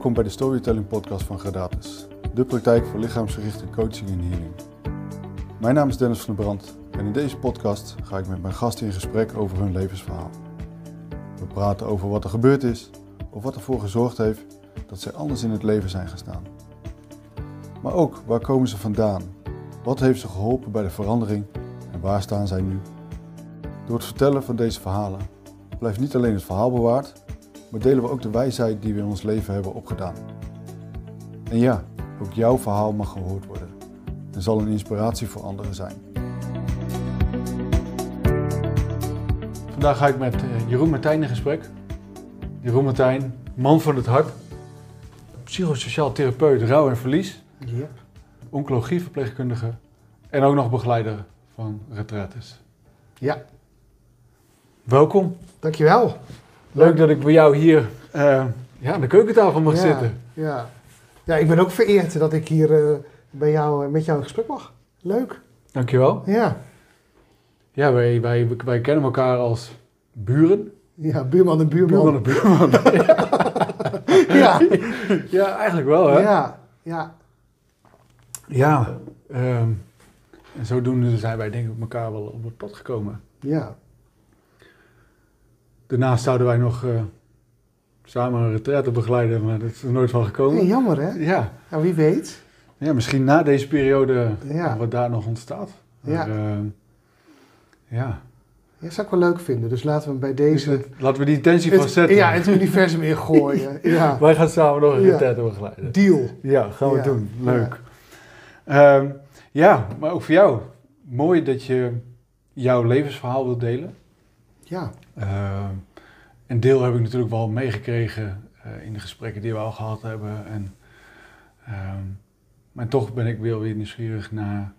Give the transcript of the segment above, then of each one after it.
Welkom bij de Storytelling Podcast van Gradatus, de praktijk voor lichaamsgerichte coaching en healing. Mijn naam is Dennis van der Brand en in deze podcast ga ik met mijn gasten in gesprek over hun levensverhaal. We praten over wat er gebeurd is of wat ervoor gezorgd heeft dat zij anders in het leven zijn gestaan. Maar ook waar komen ze vandaan? Wat heeft ze geholpen bij de verandering en waar staan zij nu? Door het vertellen van deze verhalen blijft niet alleen het verhaal bewaard, maar delen we ook de wijsheid die we in ons leven hebben opgedaan. En ja, ook jouw verhaal mag gehoord worden en zal een inspiratie voor anderen zijn. Vandaag ga ik met eh, Jeroen Martijn in gesprek. Jeroen Martijn, man van het hart, psychosociaal therapeut rouw en verlies, Ja. oncologieverpleegkundige en ook nog begeleider van retraites. ja, Welkom. dankjewel. Leuk dat ik bij jou hier eh, ja, aan de keukentafel mag ja, zitten. Ja. ja, ik ben ook vereerd dat ik hier eh, bij jou, eh, met jou in gesprek mag. Leuk. Dankjewel. Ja, Ja, wij, wij, wij kennen elkaar als buren. ja buurman en buurman. Buurman en buurman. Ja, ja, eigenlijk wel hè. ja, ja. Ja, ehm, en zodoende zijn wij denk ik elkaar wel op het pad gekomen. ja. Daarnaast zouden wij nog eh, samen een retraite begeleiden, maar dat is er nooit van gekomen. Hey, jammer hè? Ja. Nou, wie weet. ja, misschien na deze periode Ja. wat daar nog ontstaat. Maar, Ja. ehm, ja. Ja, zou ik wel leuk vinden. Dus laten we bij deze... Laten we die intentie Het- vastzetten. ja, het universum ingooien. Ja, Wij gaan samen nog een Ja. begeleiden. deal. Ja, gaan we Ja. doen. Leuk. Ja. ja, maar ook voor jou. Mooi dat je jouw levensverhaal wilt delen. Ja, Ehm, een deel heb ik natuurlijk wel meegekregen eh, in de gesprekken die we al gehad hebben. En, ehm, maar toch ben ik weer weer nieuwsgierig naar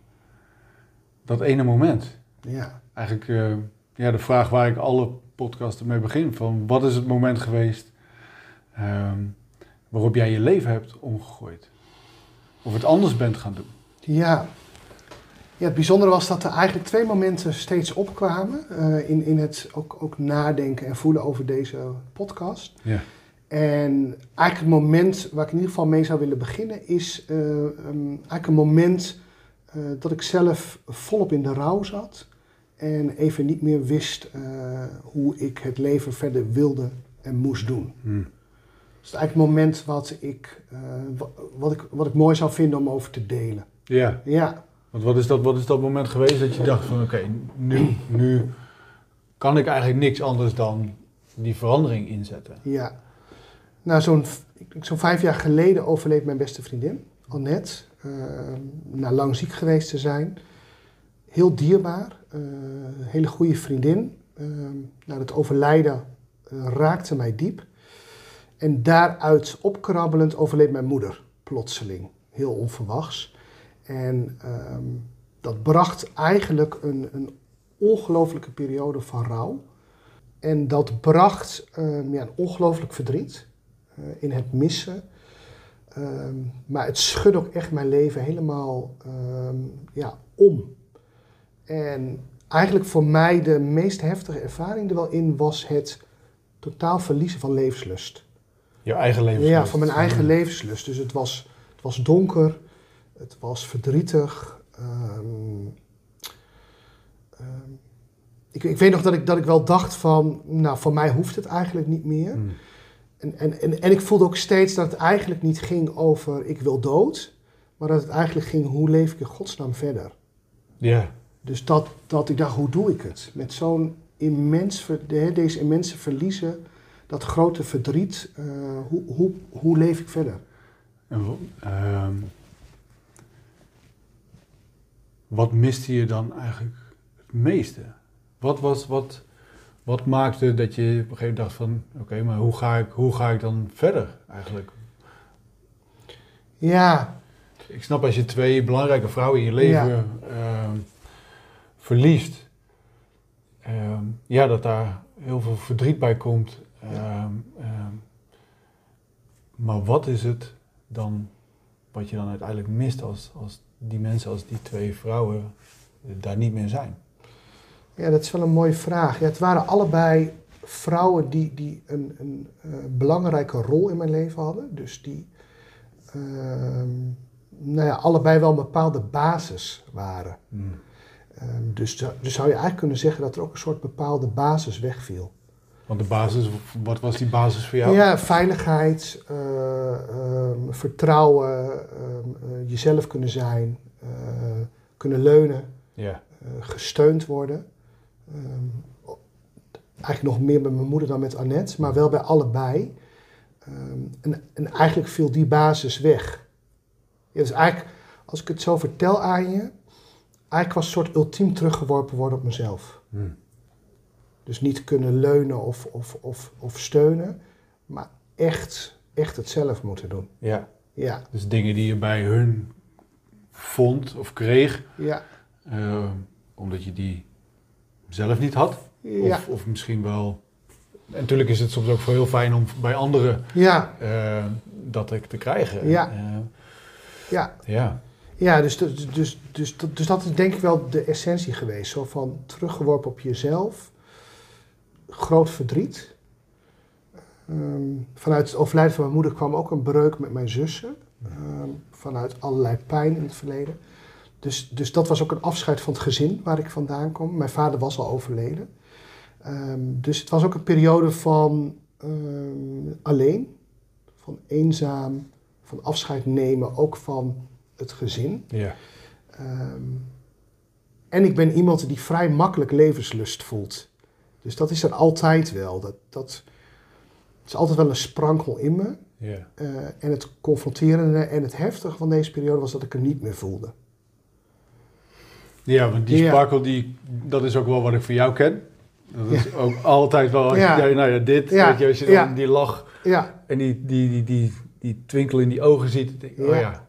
dat ene moment. ja, Eigenlijk eh, ja, de vraag waar ik alle podcasten mee begin. Van wat is het moment geweest ehm, waarop jij je leven hebt omgegooid? Of het anders bent gaan doen? ja. Ja, het bijzondere was dat er eigenlijk twee momenten steeds opkwamen. eh, in, in het ook, ook nadenken en voelen over deze podcast. Ja. En eigenlijk het moment waar ik in ieder geval mee zou willen beginnen is eh, ehm, eigenlijk een moment eh, dat ik zelf volop in de rouw zat en even niet meer wist hoe ik het leven verder wilde en moest doen. Hm. Dat is eigenlijk het moment wat ik, wa- wat, ik, wat ik mooi zou vinden om over te delen. Ja, Ja, want wat is, dat, wat is dat moment geweest dat je dacht van oké, nu, nu kan ik eigenlijk niks anders dan die verandering inzetten? ja. Nou, zo'n zo'n vijf jaar geleden overleed mijn beste vriendin, Annette. eh, na lang ziek geweest te zijn. Heel dierbaar, eh, hele goede vriendin. Eh, nou, het overlijden eh, raakte mij diep. En daaruit opkrabbelend overleed mijn moeder, plotseling. Heel onverwachts. En ehm, dat bracht eigenlijk een, een ongelofelijke periode van rouw. En dat bracht ehm, ja, een ongelooflijk verdriet eh, in het missen. Ehm, maar het schudde ook echt mijn leven helemaal ja, om. En eigenlijk voor mij de meest heftige ervaring er wel in was het totaal verliezen van levenslust. Jouw eigen leven. Ja, van mijn eigen levenslust. Dus het was, het was donker, het was verdrietig. ehm, ehm, ik, ik weet nog dat ik, dat ik wel dacht van, nou, voor mij hoeft het eigenlijk niet meer. Hm. En, en, en, en ik voelde ook steeds dat het eigenlijk niet ging over ik wil dood, maar dat het eigenlijk ging hoe leef ik in godsnaam verder. Ja, Dus dat, dat ik dacht, hoe doe ik het? Met zo'n immens, deze immense verliezen, dat grote verdriet, eh, hoe, hoe, hoe leef ik verder? En ehm, wat miste je dan eigenlijk het meeste? Wat, was, wat, wat maakte dat je op een gegeven moment dacht van... Oké, maar hoe ga, ik, hoe ga ik dan verder eigenlijk? Ja, Ik snap als je twee belangrijke vrouwen in je leven ehm, verliest... ehm, ja, dat daar heel veel verdriet bij komt. Ehm, maar wat is het dan wat je dan uiteindelijk mist als, als die mensen, als die twee vrouwen daar niet meer zijn? ja, dat is wel een mooie vraag. Ja, het waren allebei vrouwen die, die een, een eh, belangrijke rol in mijn leven hadden. Dus die ehm, nou ja, allebei wel een bepaalde basis waren. Mm. Dus, zo- dus zou je eigenlijk kunnen zeggen dat er ook een soort bepaalde basis wegviel. Want de basis, wat was die basis voor jou? Ja, veiligheid, eh, ehm, vertrouwen, ehm, eh, jezelf kunnen zijn, eh, kunnen leunen, Ja. gesteund worden. Ehm, eigenlijk nog meer bij mijn moeder dan met Annette, maar wel bij allebei. En, en eigenlijk viel die basis weg. Ja, dus eigenlijk, als ik het zo vertel aan je, eigenlijk was het een soort ultiem teruggeworpen worden op mezelf. Mm. Dus niet kunnen leunen of, of, of, of steunen, maar echt, echt het zelf moeten doen. ja. Ja, Dus dingen die je bij hun vond of kreeg, ja, eh, omdat je die zelf niet had. ja, Of, of misschien wel. En natuurlijk is het soms ook heel fijn om bij anderen ja, eh, dat te, krijgen. Ja. Eh, ja. ja. Ja, dus, dus, dus, dus, dus dat is denk ik wel de essentie geweest. Zo van teruggeworpen op jezelf, groot verdriet. Ehm, vanuit het overlijden van mijn moeder kwam ook een breuk met mijn zussen. Ehm, vanuit allerlei pijn in het verleden. Dus, dus dat was ook een afscheid van het gezin waar ik vandaan kom. Mijn vader was al overleden. Ehm, dus het was ook een periode van alleen, van eenzaam, van afscheid nemen, ook van het gezin. Ja. En ik ben iemand die vrij makkelijk levenslust voelt. Dus dat is er altijd wel. Dat, dat is altijd wel een sprankel in me. Eh, en het confronterende en het heftige van deze periode was dat ik er niet meer voelde. ja, want die sparkle, die, dat is ook wel wat ik van jou ken. Dat is ook altijd wel, als je, Ja. ja, nou ja, dit, Ja. weet je, als je dan die lach en die, die, die, die, die twinkel in die ogen ziet, denk ik, oh Ja.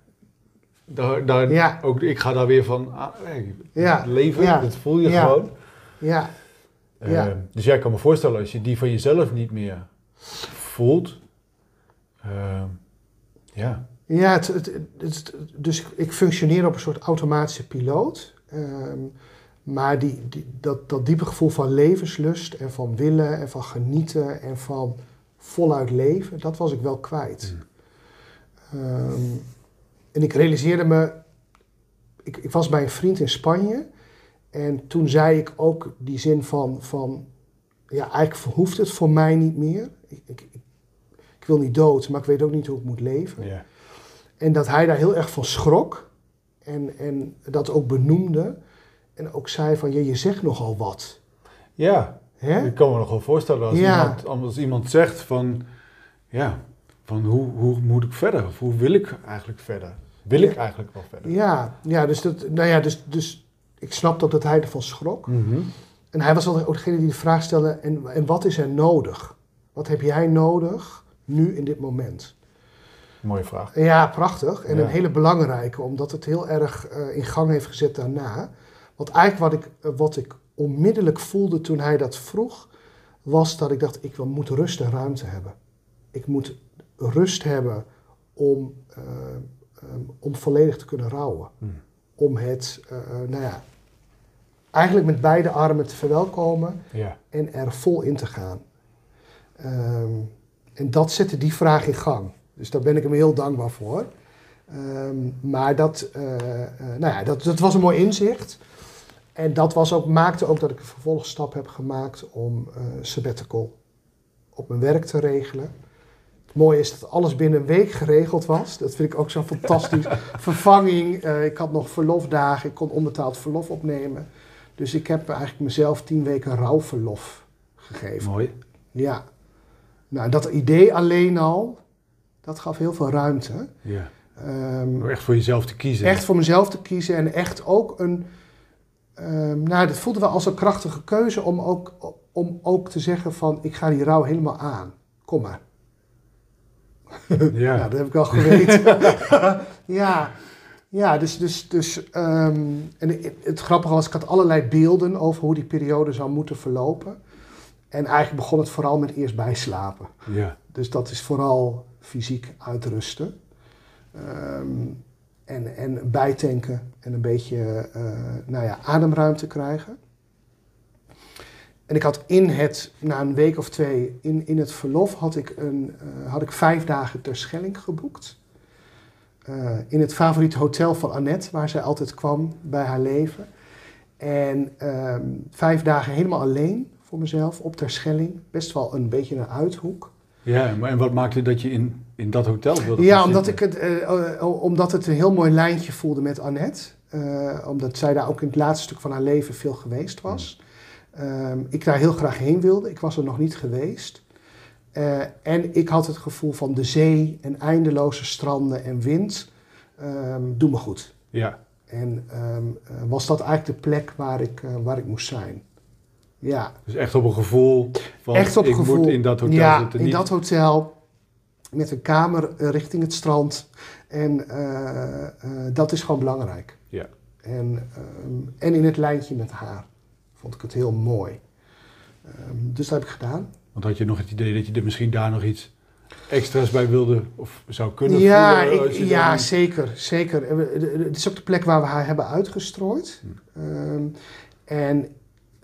daar, ook, ik ga daar weer van ah, hey, leven, dat voel je gewoon. ja, Ja. dus jij kan me voorstellen, als je die van jezelf niet meer voelt, eh, ja, ja het, het, het- dus ik- functioneer op een soort automatische piloot. Ehm, maar die, die, dat, dat diepe gevoel van levenslust en van willen en van genieten en van voluit leven, dat was ik wel kwijt. Ehm, en ik realiseerde me, ik, ik was bij een vriend in Spanje en toen zei ik ook die zin van, van ja, eigenlijk hoeft het voor mij niet meer. Ik, ik, ik, wil niet dood, maar ik weet ook niet hoe ik moet leven. ja, En dat hij daar heel erg van schrok en, en dat ook benoemde en ook zei van, je, je zegt nogal wat. ja. Ik kan me nog wel voorstellen als, Ja. iemand, als iemand zegt van, ja, van hoe, hoe moet ik verder? Of hoe wil ik eigenlijk verder? Wil ik eigenlijk wel verder? Ja, ja, dus, dat, nou ja dus, dus ik snapte ook dat hij ervan schrok. Mhm. En hij was altijd ook degene die de vraag stelde, en, en wat is er nodig? Wat heb jij nodig nu in dit moment? Mooie vraag. Ja, prachtig. En Ja. een hele belangrijke, omdat het heel erg eh, in gang heeft gezet daarna. Want eigenlijk wat ik, eh, wat ik onmiddellijk voelde toen hij dat vroeg, was dat ik dacht, ik wil- moet rust en ruimte hebben. Ik moet rust hebben om, eh, om volledig te kunnen rouwen. Hmm. Om het, nou ja, eigenlijk met beide armen te verwelkomen Ja, en er vol in te gaan. Ehm, en dat zette die vraag in gang. Dus daar ben ik hem heel dankbaar voor. Ehm, maar dat, eh, eh, nou ja, dat, dat was een mooi inzicht. En dat was ook, maakte ook dat ik een vervolgstap heb gemaakt om eh sabbatical op mijn werk te regelen. Het mooie is dat alles binnen een week geregeld was. Dat vind ik ook zo fantastisch. Vervanging, ik had nog verlofdagen, ik kon onbetaald verlof opnemen. Dus ik heb eigenlijk mezelf tien weken rouwverlof gegeven. mooi. Ja. Nou, dat idee alleen al, dat gaf heel veel ruimte. Ja. Door echt voor jezelf te kiezen. echt voor mezelf te kiezen en echt ook een. ehm, nou, dat voelde wel als een krachtige keuze om ook, om ook te zeggen van ik ga die rouw helemaal aan. Kom maar. Ja. Ja, dat heb ik wel geweten. ja, ja, dus, dus, dus ehm, en het, grappige was, ik had allerlei beelden over hoe die periode zou moeten verlopen. En eigenlijk begon het vooral met eerst bijslapen. ja. Dus dat is vooral fysiek uitrusten. Ehm, en, en bijtanken en een beetje eh, nou ja, ademruimte krijgen. en ik had in het, na een week of twee, in, in het verlof had ik, een, eh, had ik vijf dagen ter Schelling geboekt. Eh, in het favoriete hotel van Annette, waar zij altijd kwam bij haar leven. En ehm, vijf dagen helemaal alleen voor mezelf op ter Schelling. Best wel een beetje een uithoek. Ja, maar en wat maakte dat je in, in dat hotel wilde Ja, omdat, ik het, eh, omdat het een heel mooi lijntje voelde met Annette. Eh, omdat zij daar ook in het laatste stuk van haar leven veel geweest was. Ehm, ik daar heel graag heen wilde. Ik was er nog niet geweest. Eh, en ik had het gevoel van de zee en eindeloze stranden en wind. ehm doe me goed. Ja, En ehm, eh, was dat eigenlijk de plek waar ik, eh, waar ik moest zijn. Ja, dus echt op een gevoel van echt op ik gevoel. moet in dat hotel ja, zitten. in niet- dat hotel met een kamer richting het strand. En dat is gewoon belangrijk. Ja. En, ehm, en in het lijntje met haar vond ik het heel mooi. Dus dat heb ik gedaan. Want had je nog het idee dat je er misschien daar nog iets extra's bij wilde of zou kunnen Ja, voelen? ik- ja dan- zeker. zeker. Het is ook de plek waar we haar hebben uitgestrooid. Ehm, en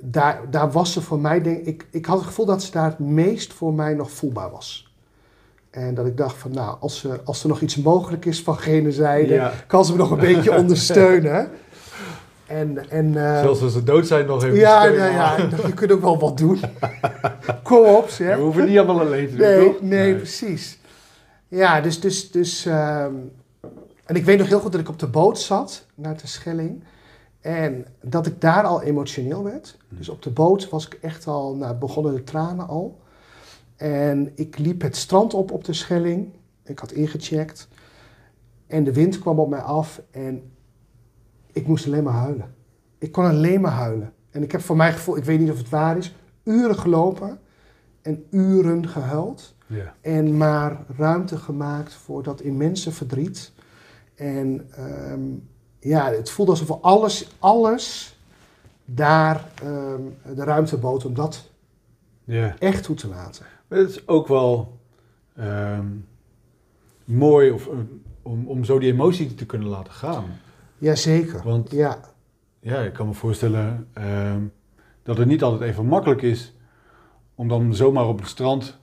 daar, daar was ze voor mij, denk ik, ik had het gevoel dat ze daar het meest voor mij nog voelbaar was. En dat ik dacht van, nou, als, er als er nog iets mogelijk is van gene zijde, Ja. kan ze me nog een beetje ondersteunen. En, en, eh, Zelfs als ze dood zijn nog even ja, nou ja, dacht, je kunt ook wel wat doen. Ja, we hoeven niet allemaal alleen te doen, Nee, toch? nee, precies. Ja, dus, dus, dus ehm, en ik weet nog heel goed dat ik op de boot zat naar de Schelling. En dat ik daar al emotioneel werd. Dus op de boot was ik echt al, nou, begonnen de tranen al. En ik liep het strand op op de Schelling. Ik had ingecheckt. En de wind kwam op mij af en ik moest alleen maar huilen. Ik kon alleen maar huilen. En ik heb voor mijn gevoel, ik weet niet of het waar is, uren gelopen en uren gehuild. Ja. En maar ruimte gemaakt voor dat immense verdriet. En ehm, ja, het voelde alsof alles, alles daar ehm, de ruimte bood om dat ja. echt toe te laten. Maar het is ook wel ehm, mooi of, eh, om, om zo die emotie te kunnen laten gaan. Jazeker. Want Ja, ja, ik kan me voorstellen dat het niet altijd even makkelijk is om dan zomaar op het strand,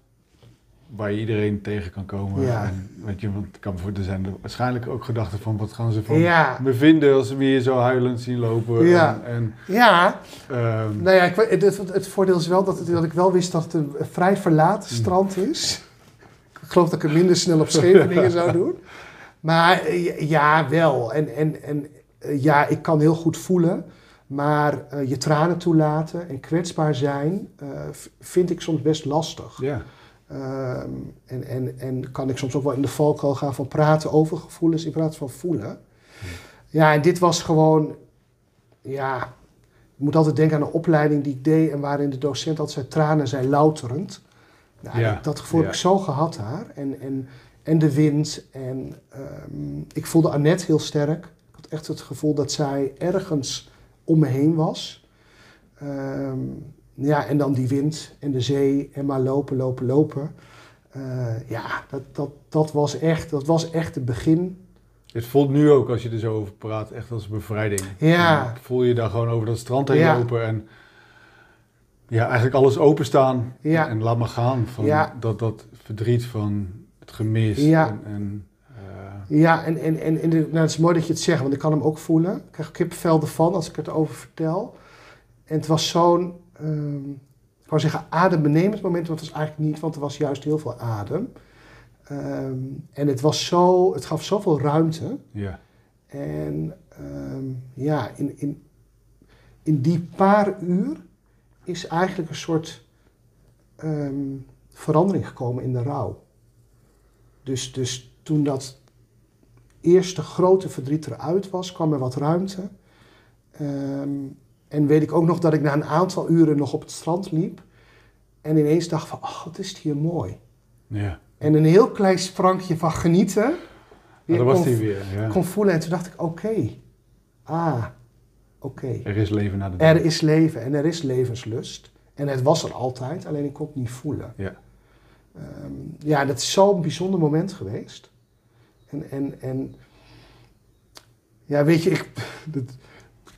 waar je iedereen tegen kan komen. Ja. En, weet je, want kan voor, er zijn er waarschijnlijk ook gedachten van wat gaan ze van ja, me vinden als ze me hier zo huilend zien lopen. Ja. En, en, ja. ehm, Nou ja, ik, het, het voordeel is wel dat, het- dat ik wel wist dat het een vrij verlaten Mm. strand is. Ik geloof dat ik het minder snel op Scheveningen zou doen. Maar eh, ja, wel. En, en, en eh, ja, ik kan heel goed voelen. Maar eh, je tranen toelaten en kwetsbaar zijn eh, vind ik soms best lastig. ja. Ehm, en, en, en kan ik soms ook wel in de valkuil gaan van praten over gevoelens in plaats van voelen. Ja, en dit was gewoon, ja, ik moet altijd denken aan een opleiding die ik deed en waarin de docent altijd zei, tranen zijn louterend. Nou, Ja, Dat gevoel heb ik zo gehad daar. En, en, en de wind. En ehm, ik voelde Annette heel sterk. Ik had echt het gevoel dat zij ergens om me heen was. Ehm, ja, en dan die wind en de zee en maar lopen, lopen, lopen. Eh, ja, dat, dat, dat, was echt, dat was echt het begin. Het voelt nu ook, als je er zo over praat, echt als bevrijding. Ja. Voel je daar gewoon over dat strand heen Ja. lopen en ja, eigenlijk alles openstaan Ja. en, en laat maar gaan. Van Ja. dat, dat verdriet van het gemis. Ja. En, en, Ja, en, en, en, en nou, het is mooi dat je het zegt, want ik kan hem ook voelen. Ik krijg kippenvel ervan als ik het over vertel. En het was zo'n, ehm, ik wou zeggen adembenemend moment, maar het was eigenlijk niet, want er was juist heel veel adem. Ehm, en het was zo, het gaf zoveel ruimte. ja. En ehm, ja, in, in, in die paar uur is eigenlijk een soort verandering gekomen in de rouw. Dus, dus toen dat eerste grote verdriet eruit was, kwam er wat ruimte. Ehm, en weet ik ook nog dat ik na een aantal uren nog op het strand liep. En ineens dacht van, oh, wat is het hier mooi. ja. En een heel klein sprankje van genieten. Weer daar was kon- hij weer. Ja. kon voelen. En toen dacht ik, oké. Ah, oké. Er is leven na de Er dood. is leven en er is levenslust. En het was er altijd, alleen ik kon het niet voelen. Ja. Ehm, ja, dat is zo'n bijzonder moment geweest. En, en, en ja, weet je, ik, dat,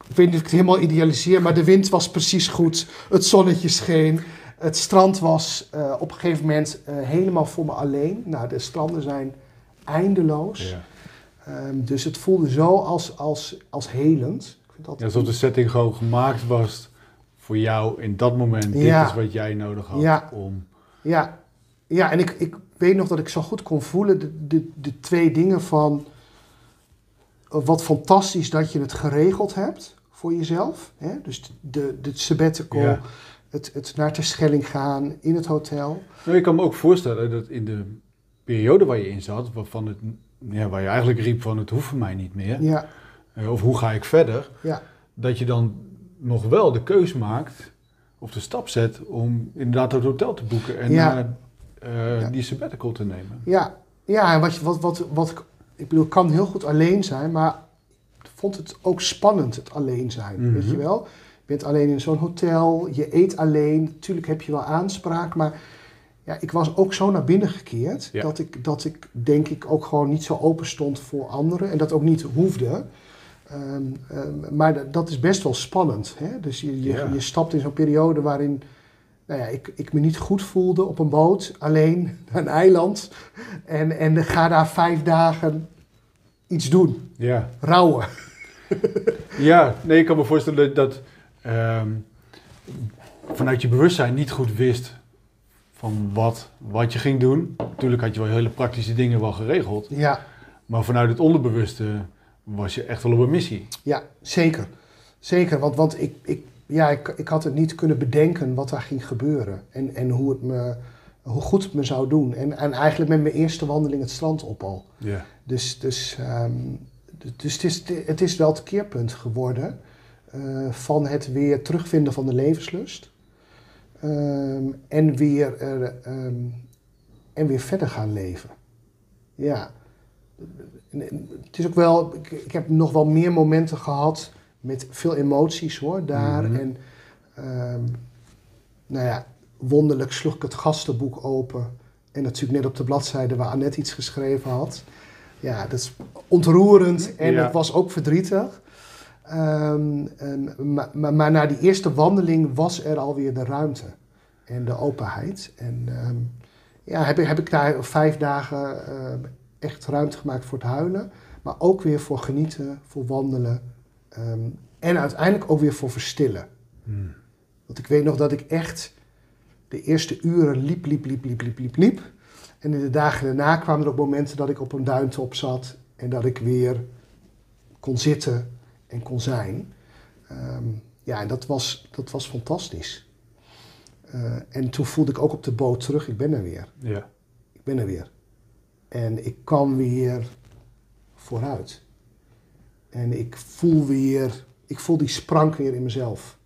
ik weet niet of ik het helemaal idealiseer, maar de wind was precies goed. Het zonnetje scheen. Het strand was eh, op een gegeven moment eh, helemaal voor me alleen. Nou, de stranden zijn eindeloos. Ja. Ehm, dus het voelde zo als, als, als helend. Ik vind dat Ja, alsof de setting gewoon gemaakt was voor jou in dat moment. Ja. Dit is wat jij nodig had om... Ja, ja en ik, ik weet nog dat ik zo goed kon voelen de, de, de twee dingen van eh, wat fantastisch dat je het geregeld hebt voor jezelf. Hè? Dus de, de sabbatical, Ja. het, het naar Terschelling gaan in het hotel. Nou, ik kan me ook voorstellen dat in de periode waar je in zat, waarvan het, ja, waar je eigenlijk riep van het hoeft voor mij niet meer, Ja, eh, of hoe ga ik verder, ja, dat je dan nog wel de keus maakt of de stap zet om inderdaad het hotel te boeken en Ja. naar, eh, Ja. die sabbatical te nemen. ja. Ja, en wat, wat, wat, wat ik, ik bedoel, ik kan heel goed alleen zijn, maar ik vond het ook spannend, het alleen zijn. Mhm. Weet je wel? Je bent alleen in zo'n hotel, je eet alleen. Natuurlijk heb je wel aanspraak, maar ja, ik was ook zo naar binnen gekeerd Ja. dat, ik, dat ik denk ik ook gewoon niet zo open stond voor anderen en dat ook niet hoefde. Ehm, ehm, maar dat- dat is best wel spannend. Hè? Dus je, je, Ja. je stapt in zo'n periode waarin nou ja, ik, ik me niet goed voelde op een boot, alleen naar een eiland. En, en ga daar vijf dagen iets doen, Ja. rouwen. Ja, nee, ik kan me voorstellen dat, ehm, vanuit je bewustzijn niet goed wist van wat, wat je ging doen. Natuurlijk had je wel hele praktische dingen wel geregeld, Ja, maar vanuit het onderbewuste was je echt wel op een missie. ja zeker. Zeker, want, want ik, ik, ja, ik, ik had het niet kunnen bedenken wat daar ging gebeuren. En, en hoe, het me, hoe goed het me zou doen. En, en eigenlijk met mijn eerste wandeling het strand op al. Ja. Dus, dus, ehm, dus het, is, het is wel het keerpunt geworden eh, van het weer terugvinden van de levenslust. Ehm, en, weer, eh, ehm, en weer verder gaan leven. Ja. En- en Het is ook wel, ik, ik heb nog wel meer momenten gehad met veel emoties hoor, daar. Mhm. En ehm, nou ja, wonderlijk sloeg ik het gastenboek open. En natuurlijk net op de bladzijde waar Annette iets geschreven had. Ja, dat is ontroerend en Ja. het was ook verdrietig. Ehm, ehm, maar, maar, maar na die eerste wandeling was er alweer de ruimte en de openheid. En ehm, ja, heb, ik- heb ik daar vijf dagen echt ruimte gemaakt voor het huilen. Maar ook weer voor genieten, voor wandelen. Ehm, en uiteindelijk ook weer voor verstillen. Hmm. Want ik weet nog dat ik echt de eerste uren liep, liep, liep, liep, liep, liep, liep. En in de dagen daarna kwamen er ook momenten dat ik op een duintop zat en dat ik weer kon zitten en kon zijn. Ehm, ja, en dat was, dat was fantastisch. Eh, en toen voelde ik ook op de boot terug, ik ben er weer. Ja. Ik ben er weer. En ik kan weer vooruit. En ik voel weer, ik voel die sprank weer in mezelf.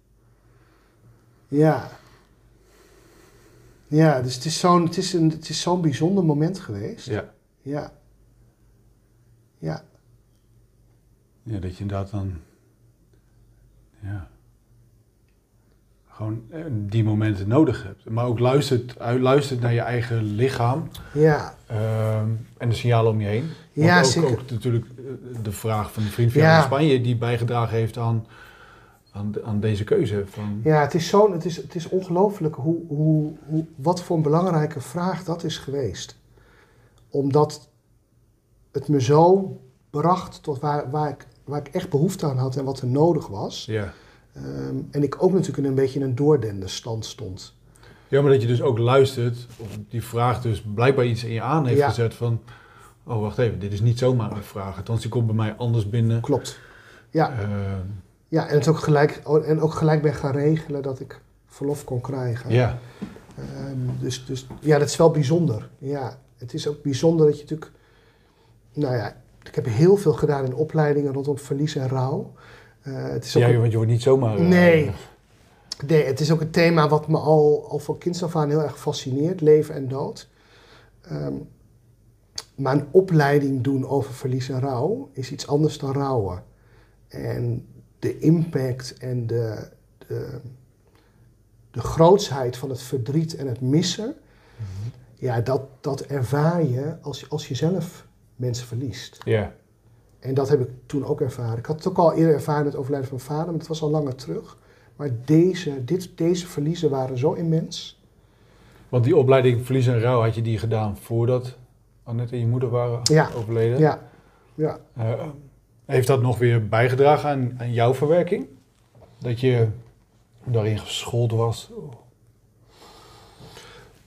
Ja. Ja, dus het is zo'n, het is een, het is zo'n bijzonder moment geweest. Ja. Ja. Ja. ja, dat je inderdaad dan... Ja. Gewoon eh, die momenten nodig hebt. Maar ook luistert, luistert naar je eigen lichaam. Ja. Ehm, en de signalen om je heen. Want Ja, ook, zeker. ook natuurlijk eh, de vraag van de vriend van Ja. Spanje die bijgedragen heeft aan, aan, aan deze keuze. Van, Ja, het is, zo'n, het is, het is ongelooflijk hoe, hoe, hoe, wat voor een belangrijke vraag dat is geweest. Omdat het me zo bracht tot waar, waar, ik, waar ik echt behoefte aan had en wat er nodig was. ja. Ehm, en ik ook natuurlijk in een beetje in een doordende stand stond. ja, maar dat je dus ook luistert, of die vraag dus blijkbaar iets in je aan heeft Ja. gezet van... Oh, wacht even, dit is niet zomaar een vraag. Althans, die komt bij mij anders binnen. Klopt. Ja, Ehm, ja en, het ook gelijk, oh, en ook gelijk ben gaan regelen dat ik verlof kon krijgen. ja. Ehm, dus, dus ja, dat is wel bijzonder. Ja, het is ook bijzonder dat je natuurlijk... Nou ja, ik heb heel veel gedaan in opleidingen rondom verlies en rouw. Eh, het is ook ja, want je wordt niet zomaar... eh, Nee. nee, het is ook een thema wat me al, al van kinds af aan heel erg fascineert. Leven en dood. Ehm, maar een opleiding doen over verlies en rouw is iets anders dan rouwen. En de impact en de, de, de grootsheid van het verdriet en het missen... ja, dat, dat ervaar je als, je- als je zelf mensen verliest. Ja. En dat heb ik toen ook ervaren. Ik had het ook al eerder ervaren met het overlijden van mijn vader, maar dat was al langer terug. Maar deze, dit, deze verliezen waren zo immens. Want die opleiding Verlies en Rouw had je die gedaan voordat Annette en je moeder waren Ja. overleden? Ja, ja. Eh, heeft dat nog weer bijgedragen aan, aan jouw verwerking? Dat je daarin geschoold was?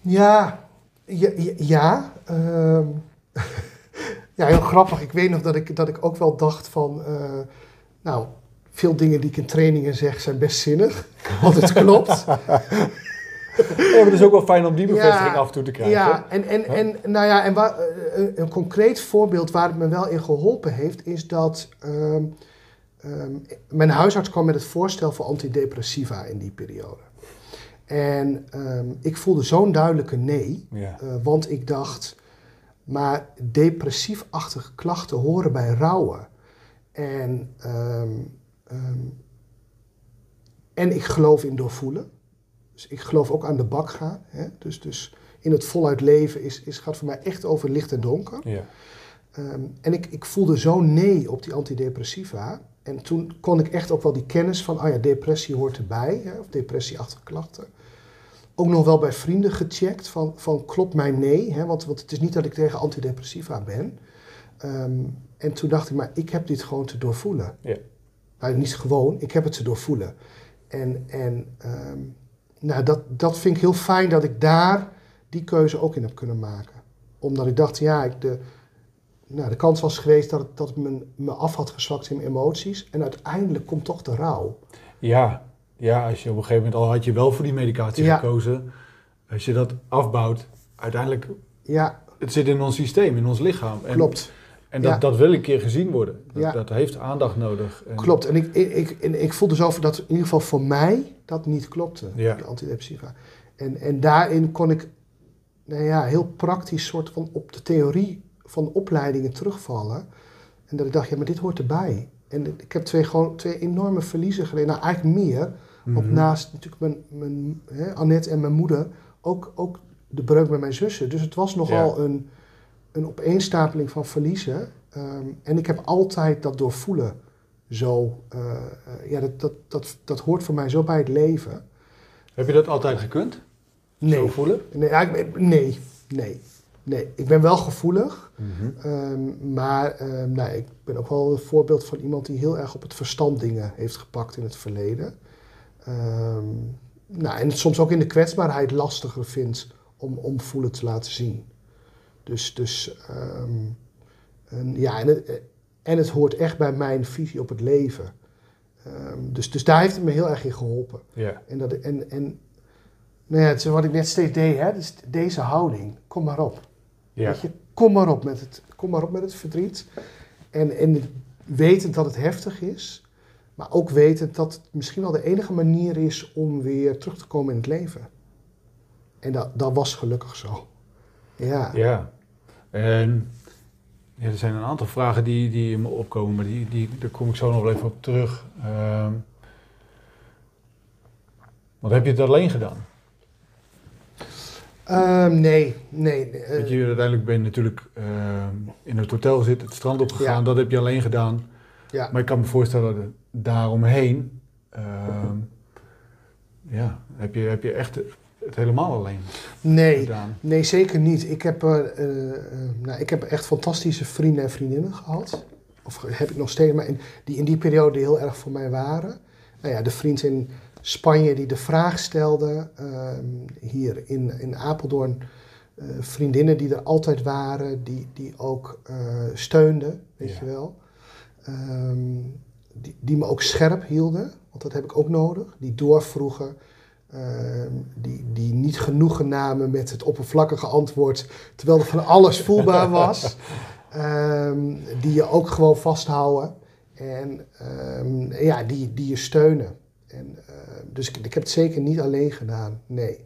Ja, ja, ja, ja, ehm, ja, heel grappig. Ik weet nog dat ik, dat ik ook wel dacht van, eh, nou, veel dingen die ik in trainingen zeg zijn best zinnig, want het klopt. Ja, maar het is ook wel fijn om die bevestiging Ja, af en toe te krijgen. Ja, en, en, en, nou ja, en waar, eh, een, een concreet voorbeeld waar het me wel in geholpen heeft, is dat ehm, ehm, mijn huisarts kwam met het voorstel voor antidepressiva in die periode. En ehm, ik voelde zo'n duidelijke nee, Ja. eh, want ik dacht, maar depressief-achtige klachten horen bij rouwen. En, ehm, ehm, en ik geloof in doorvoelen. Dus ik geloof ook aan de bak gaan. Hè? Dus, dus in het voluit leven is, is, gaat voor mij echt over licht en donker. Ja. Ehm, en ik, ik voelde zo nee op die antidepressiva. En toen kon ik echt ook wel die kennis van, oh ja, depressie hoort erbij, hè, of depressieachtige klachten. Ook nog wel bij vrienden gecheckt van, van klopt mijn nee, hè, want, want het is niet dat ik tegen antidepressiva ben. Ehm, en toen dacht ik, maar ik heb dit gewoon te doorvoelen. Ja. Nou, niet gewoon, ik heb het te doorvoelen. En, en ehm, nou, dat, dat vind ik heel fijn dat ik daar die keuze ook in heb kunnen maken. Omdat ik dacht, ja, ik de, nou, de kans was geweest dat het, dat het me, me af had gezwakt in mijn emoties. En uiteindelijk komt toch de rouw. Ja. Ja, als je op een gegeven moment al had je wel voor die medicatie Ja. gekozen. Als je dat afbouwt, uiteindelijk, Ja, het zit in ons systeem, in ons lichaam. En, klopt. En dat, Ja. dat wil een keer gezien worden. Dat, Ja. dat heeft aandacht nodig. En, Klopt. En ik, ik, ik, en ik voelde zo dat in ieder geval voor mij dat niet klopte, Ja. de antidepressiva. En, en daarin kon ik nou ja, heel praktisch soort van op de theorie van opleidingen terugvallen. En dat ik dacht, ja, maar dit hoort erbij. En ik heb twee, gewoon twee enorme verliezen geleden. Nou, eigenlijk meer. Want Mhm. naast natuurlijk mijn, mijn hè, Annette en mijn moeder, ook, ook de breuk met mijn zussen. Dus het was nogal een, een opeenstapeling van verliezen. Ehm, en ik heb altijd dat doorvoelen zo. eh, eh, ja, dat, dat, dat, dat hoort voor mij zo bij het leven. Heb je dat altijd gekund? Zo Nee, voelen? nee, ja, ik- nee, nee, nee. Ik ben wel gevoelig. Mhm. Ehm, maar ehm, nou, ik ben ook wel een voorbeeld van iemand die heel erg op het verstand dingen heeft gepakt in het verleden. Ehm, nou, en soms ook in de kwetsbaarheid lastiger vindt om, om voelen te laten zien. Dus, dus ehm, en, ja, en het, en het hoort echt bij mijn visie op het leven. Ehm, dus, dus daar heeft het me heel erg in geholpen. Ja. En, dat, en, en nou ja, het is wat ik net steeds deed, hè, dus deze houding, kom maar op. Ja. Weet je, kom maar op met het, kom maar op met het verdriet. En, en wetend dat het heftig is, maar ook wetend dat het misschien wel de enige manier is om weer terug te komen in het leven. En dat, dat was gelukkig zo. Ja. Ja. En ja, er zijn een aantal vragen die, die in me opkomen, maar die, die, daar kom ik zo nog wel even op terug. Ehm want heb je het alleen gedaan? Ehm, nee, nee. Want je uiteindelijk ben je natuurlijk ehm, in het hotel zitten, het strand opgegaan, Ja. dat heb je alleen gedaan. ja. Maar ik kan me voorstellen dat daaromheen, ehm, ja, heb je, heb je echt het helemaal alleen Nee, gedaan. nee, zeker niet. Ik heb, eh, eh, nou, ik heb echt fantastische vrienden en vriendinnen gehad. Of heb ik nog steeds, maar in, die in die periode heel erg voor mij waren. Nou ja, de vriend in Spanje die de vraag stelde. ehm, hier in, in Apeldoorn. eh, vriendinnen die er altijd waren, die, die ook steunden, weet Ja. je wel. Ehm, die, die me ook scherp hielden, want dat heb ik ook nodig. Die doorvroegen. Ehm, die, die niet genoegen namen met het oppervlakkige antwoord, terwijl er van alles voelbaar was. Ehm, die je ook gewoon vasthouden. En ehm, ja, die, die je steunen. En, dus ik, ik heb het zeker niet alleen gedaan, nee.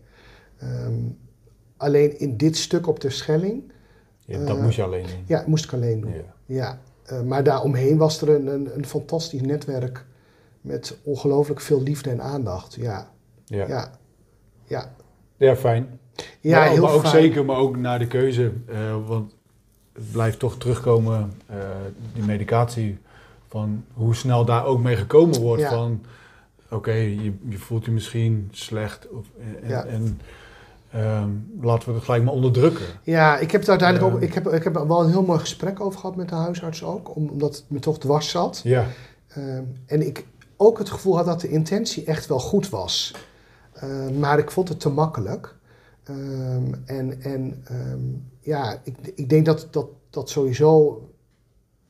Alleen in dit stuk op de Schelling, Ja, dat Eh, moest je alleen doen. ja, moest ik alleen doen. Ja. Ja, eh, maar daaromheen was er een, een, een fantastisch netwerk met ongelooflijk veel liefde en aandacht. Ja, Ja. ja, ja. Ja, fijn. Ja, maar, heel maar ook fijn. zeker, maar ook naar de keuze. eh, want het blijft toch terugkomen, uh, die medicatie, van hoe snel daar ook mee gekomen wordt. Van oké, je, je, voelt je misschien slecht. Of, en, ja. en um, laten we het gelijk maar onderdrukken. Ja, ik heb het uiteindelijk ook. Ehm. Ik heb, ik heb wel een heel mooi gesprek over gehad met de huisarts ook, omdat het me toch dwars zat. Ja. Um, en ik ook het gevoel had dat de intentie echt wel goed was. maar ik vond het te makkelijk. en en ja, ik, ik denk dat, dat, dat sowieso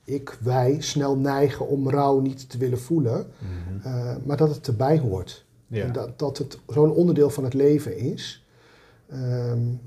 ik, wij snel neigen om rouw niet te willen voelen, mhm. uh, maar dat het erbij hoort. Ja. En dat, dat het zo'n onderdeel van het leven is. Um,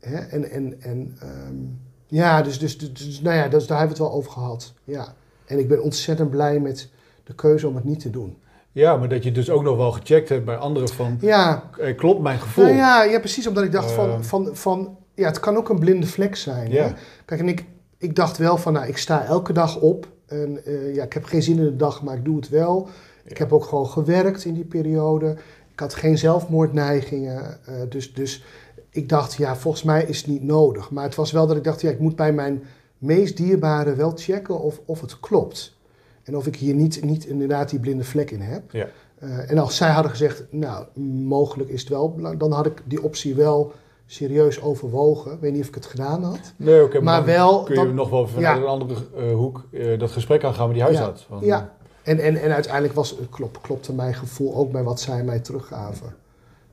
hè, en en, en um, ja, dus, dus, dus, dus, nou ja, dus daar hebben we het wel over gehad. Ja. En ik ben ontzettend blij met de keuze om het niet te doen. Ja, maar dat je dus ook nog wel gecheckt hebt bij anderen van, ja. Eh, klopt mijn gevoel? Nou ja, ja, precies, omdat ik dacht van, ehm. van, van, ja, het kan ook een blinde vlek zijn. Ja. Hè? Kijk, en ik, ik dacht wel van, nou, ik sta elke dag op. En uh, ja, ik heb geen zin in de dag, maar ik doe het wel. Ik heb ook gewoon gewerkt in die periode. Ik had geen zelfmoordneigingen. Uh, dus, dus ik dacht, ja, volgens mij is het niet nodig. Maar het was wel dat ik dacht, ja, ik moet bij mijn meest dierbare wel checken of, of het klopt. En of ik hier niet, niet inderdaad die blinde vlek in heb. Ja. Uh, en als zij hadden gezegd, nou, mogelijk is het wel, dan had ik die optie wel serieus overwogen. Ik weet niet of ik het gedaan had. Nee, oké. maar, wel... Kun je nog wel vanuit een andere uh, hoek uh, dat gesprek aangaan met die huisarts? Ja, ja. En, en, en uiteindelijk was, klop, klopte mijn gevoel ook bij wat zij mij teruggaven.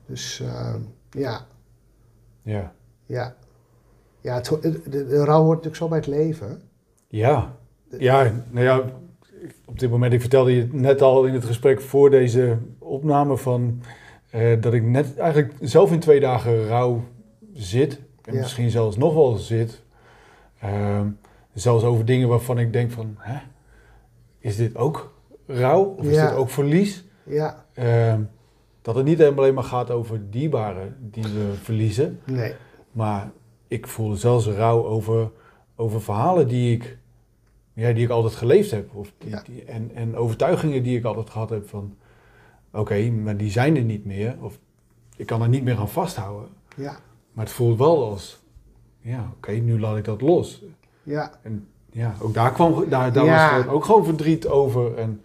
Dus ja. Ja. Ja. Ja, het, de, de, rouw hoort natuurlijk zo bij het leven. Ja. Ja, nou ja, op dit moment, ik vertelde je net al in het gesprek voor deze opname van... Uh, dat ik net eigenlijk zelf in twee dagen rouw zit. En misschien zelfs nog wel zit. Uh, zelfs over dingen waarvan ik denk van, hè, is dit ook rouw? Of is dit ook verlies? Ja. Uh, dat het niet alleen maar gaat over dierbaren die we verliezen. Nee. Maar ik voel zelfs rouw over, over verhalen die ik, ja, die ik altijd geleefd heb. Of die, en, en overtuigingen die ik altijd gehad heb van... Oké, maar die zijn er niet meer. Of ik kan er niet meer aan vasthouden. Ja. Maar het voelt wel als, ja, oké, nu laat ik dat los. Ja. En ja, ook daar kwam, daar, daar was gewoon, ook gewoon verdriet over. En,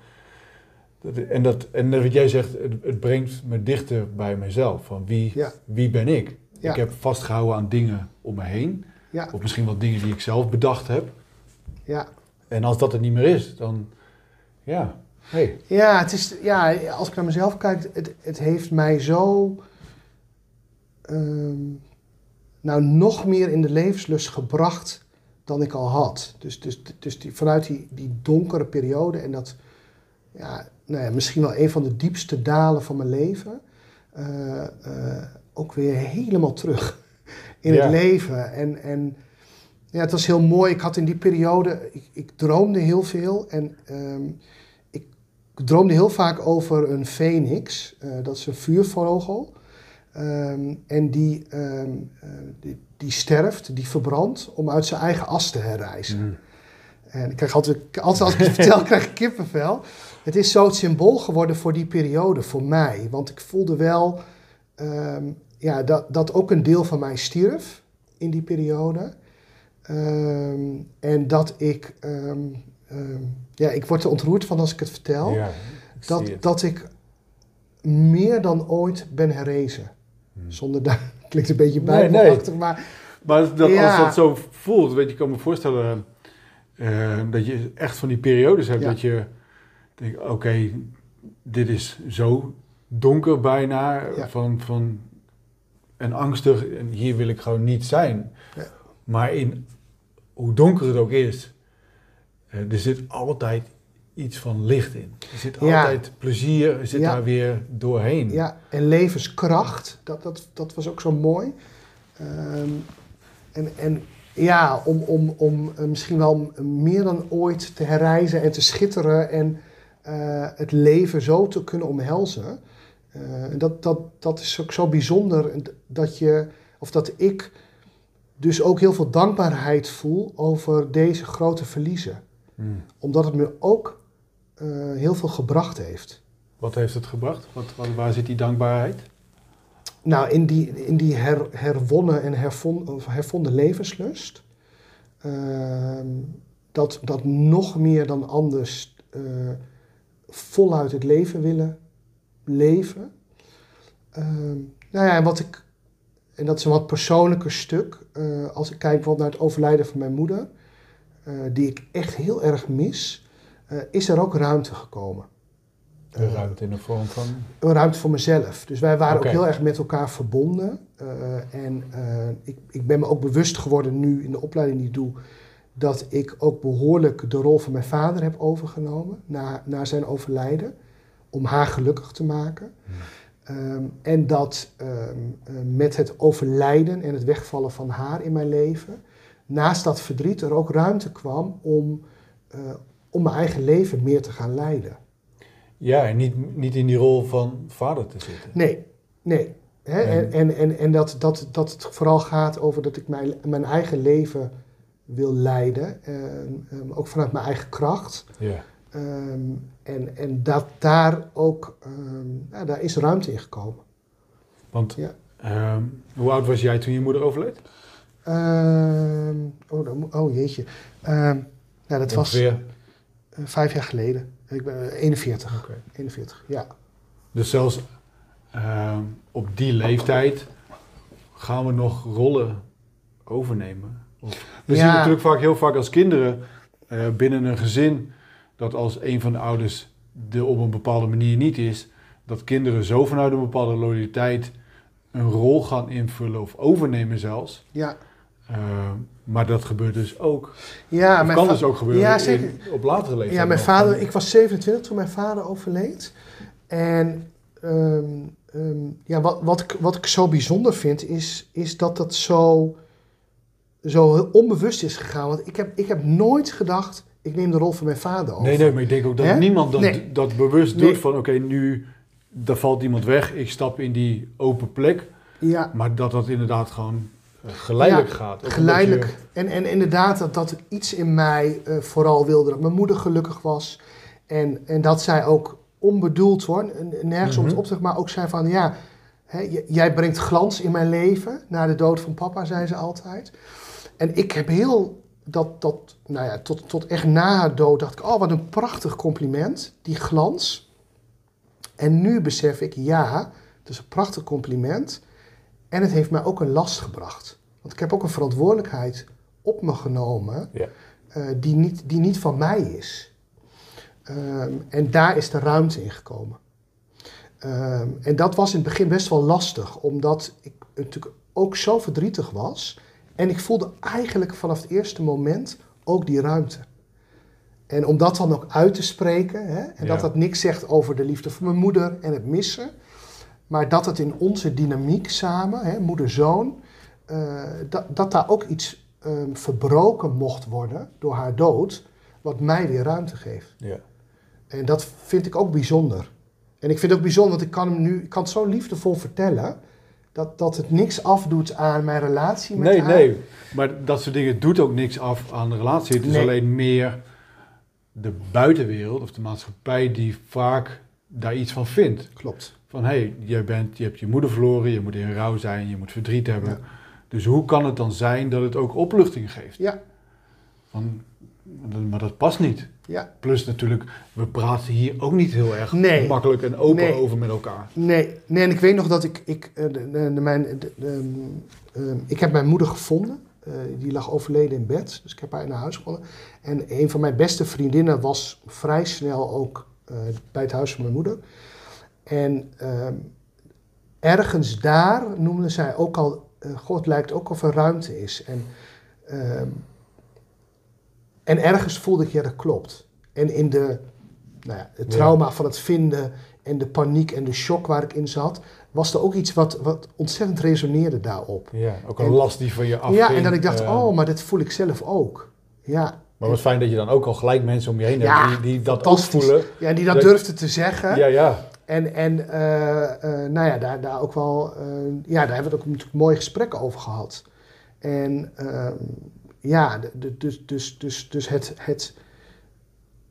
en, dat, en wat jij zegt, het, het brengt me dichter bij mezelf. Van wie, wie ben ik? Ik heb vastgehouden aan dingen om me heen. Ja. Of misschien wat dingen die ik zelf bedacht heb. Ja. En als dat het niet meer is, dan ja, hey. Ja, het is, ja, als ik naar mezelf kijk, het, het heeft mij zo um, nou nog meer in de levenslust gebracht dan ik al had. Dus, dus, dus die, vanuit die, die donkere periode en dat, ja, nou ja, misschien wel een van de diepste dalen van mijn leven, uh, uh, ook weer helemaal terug in het leven. En, en ja, het was heel mooi. Ik had in die periode, ik, ik droomde heel veel en um, ik droomde heel vaak over een phoenix, uh, dat is een vuurvogel. Um, en die, um, die, die, sterft, die verbrandt, om uit zijn eigen as te herrijzen. Mm. En ik krijg altijd, altijd als ik het vertel, krijg ik kippenvel. Het is zo het symbool geworden voor die periode, voor mij. Want ik voelde wel um, ja, dat, dat ook een deel van mij stierf in die periode. en dat ik, ja, ik word er ontroerd van als ik het vertel. Ja, dat, dat ik meer dan ooit ben herrezen. Hmm. Zonder daar klinkt een beetje bijbelachtig, nee, maar... Maar dat, als dat zo voelt, weet je, ik kan me voorstellen uh, dat je echt van die periodes hebt dat je denkt, oké, dit is zo donker bijna, van, van, en angstig, en hier wil ik gewoon niet zijn. Maar in hoe donker het ook is, uh, er zit altijd iets van licht in. Er zit altijd plezier, er zit daar weer doorheen. Ja, en levenskracht, dat, dat, dat was ook zo mooi. Ehm, en, en ja, om, om, om eh, misschien wel meer dan ooit te herreizen en te schitteren en het leven zo te kunnen omhelzen. Uh, dat, dat, dat is ook zo bijzonder dat je, of dat ik dus ook heel veel dankbaarheid voel over deze grote verliezen. Hmm. Omdat het me ook uh, heel veel gebracht heeft. Wat heeft het gebracht? Wat, wat, waar zit die dankbaarheid? Nou, in die, in die her, herwonnen en hervon, hervonden levenslust. Ehm, dat, dat nog meer dan anders eh, voluit het leven willen leven. Ehm, nou ja, en wat ik, en dat is een wat persoonlijker stuk. eh, als ik kijk bijvoorbeeld naar het overlijden van mijn moeder, eh, die ik echt heel erg mis, eh, is er ook ruimte gekomen. De ruimte in de vorm van. Een ruimte voor mezelf. Dus wij waren ook heel erg met elkaar verbonden. En ik, ik ben me ook bewust geworden nu in de opleiding die ik doe, dat ik ook behoorlijk de rol van mijn vader heb overgenomen na, na zijn overlijden. Om haar gelukkig te maken. Ehm, en dat ehm, eh, met het overlijden en het wegvallen van haar in mijn leven, naast dat verdriet er ook ruimte kwam om, eh, om mijn eigen leven meer te gaan leiden. Ja, en niet, niet in die rol van vader te zitten. Nee, nee. Hè? En, en, en, en dat, dat, dat het vooral gaat over dat ik mijn, mijn eigen leven wil leiden. ehm, ehm, ook vanuit mijn eigen kracht. Ja. Ehm, en, en dat daar ook, ja, daar is ruimte in gekomen. Want Ja. hoe oud was jij toen je moeder overleed? Oh, oh jeetje. Ja, dat was Ongeveer. eh, vijf jaar geleden. Ik ben eh, 41. Oké. 41, ja. Dus zelfs op die leeftijd gaan we nog rollen overnemen. We Ja. zien natuurlijk vaak heel vaak als kinderen eh, binnen een gezin dat als een van de ouders er op een bepaalde manier niet is, dat kinderen zo vanuit een bepaalde loyaliteit een rol gaan invullen of overnemen zelfs. Ja, Ehm, maar dat gebeurt dus ook. ja mijn kan dus ook gebeuren Ja, in- zeker. op latere leeftijd. Ja, mijn nog. vader, ik was 27 toen mijn vader overleed. En ehm, ehm, ja, wat, wat, ik, wat ik zo bijzonder vind, is, is dat dat zo, zo onbewust is gegaan. Want ik heb, ik heb nooit gedacht, ik neem de rol van mijn vader over. Nee, nee, maar ik denk ook dat niemand dat, Nee. dat bewust Nee. doet van oké, nu daar valt iemand weg, ik stap in die open plek. Ja, Maar dat dat inderdaad gewoon eh, geleidelijk Ja, gaat. Geleidelijk. je- En, en inderdaad, dat, dat iets in mij eh, vooral wilde dat mijn moeder gelukkig was. En, en dat zij ook onbedoeld hoor, nergens om Mhm. het op te maar ook zei van ja, hè, jij brengt glans in mijn leven. Na de dood van papa, zei ze altijd. En ik heb heel, dat, dat, nou ja, tot, tot echt na haar dood dacht ik, oh wat een prachtig compliment, die glans. En nu besef ik, ja, het is een prachtig compliment. En het heeft mij ook een last gebracht. Want ik heb ook een verantwoordelijkheid op me genomen Ja. eh, die, niet, die niet van mij is. Ehm, en daar is de ruimte in gekomen. Ehm, en dat was in het begin best wel lastig, omdat ik natuurlijk ook zo verdrietig was. En ik voelde eigenlijk vanaf het eerste moment ook die ruimte. En om dat dan ook uit te spreken, hè, en Ja. dat dat niks zegt over de liefde voor mijn moeder en het missen, maar dat het in onze dynamiek samen, moeder-zoon, eh, dat, dat daar ook iets ehm, verbroken mocht worden door haar dood, wat mij weer ruimte geeft. Ja. En dat vind ik ook bijzonder. En ik vind het ook bijzonder, want ik kan hem nu, ik kan het zo liefdevol vertellen, dat, dat het niks afdoet aan mijn relatie met Nee, haar. nee. Maar dat soort dingen doet ook niks af aan de relatie. Het is Nee. alleen meer de buitenwereld of de maatschappij die vaak daar iets van vindt. Klopt. Van hé, hey, jij bent, je hebt je moeder verloren, je moet in rouw zijn, je moet verdriet hebben. Ja. Dus hoe kan het dan zijn dat het ook opluchting geeft? Ja, Van, maar dat past niet. Ja. Plus natuurlijk, we praten hier ook niet heel erg Nee. makkelijk en open Nee. over met elkaar. Nee, nee, en ik weet nog dat ik, ik, eh, de, de, de- mijn, de, de, ehm, ik heb mijn moeder gevonden. Eh, die lag overleden in bed, dus ik heb haar naar huis gevonden. En een van mijn beste vriendinnen was vrij snel ook eh, bij het huis van mijn moeder. En ehm, ergens daar noemde zij ook al, God lijkt ook of er ruimte is. En, ehm, en ergens voelde ik, ja dat klopt. En in de, nou ja, het trauma van het vinden en de paniek en de shock waar ik in zat, was er ook iets wat, wat ontzettend resoneerde daarop. Ja, ook een En- last die van je afging. ja, en dat ik dacht, eh, oh, maar dat voel ik zelf ook. Ja, Maar wat fijn dat je dan ook al gelijk mensen om je heen Ja, hebt die, die dat ook voelen. ja die dat Dat- durfde te zeggen. Ja, ja. En, en eh, eh, nou ja, daar, daar ook wel, ja, daar hebben we ook natuurlijk mooie gesprekken over gehad. En ehm, ja, dus, dus, dus, dus het, het,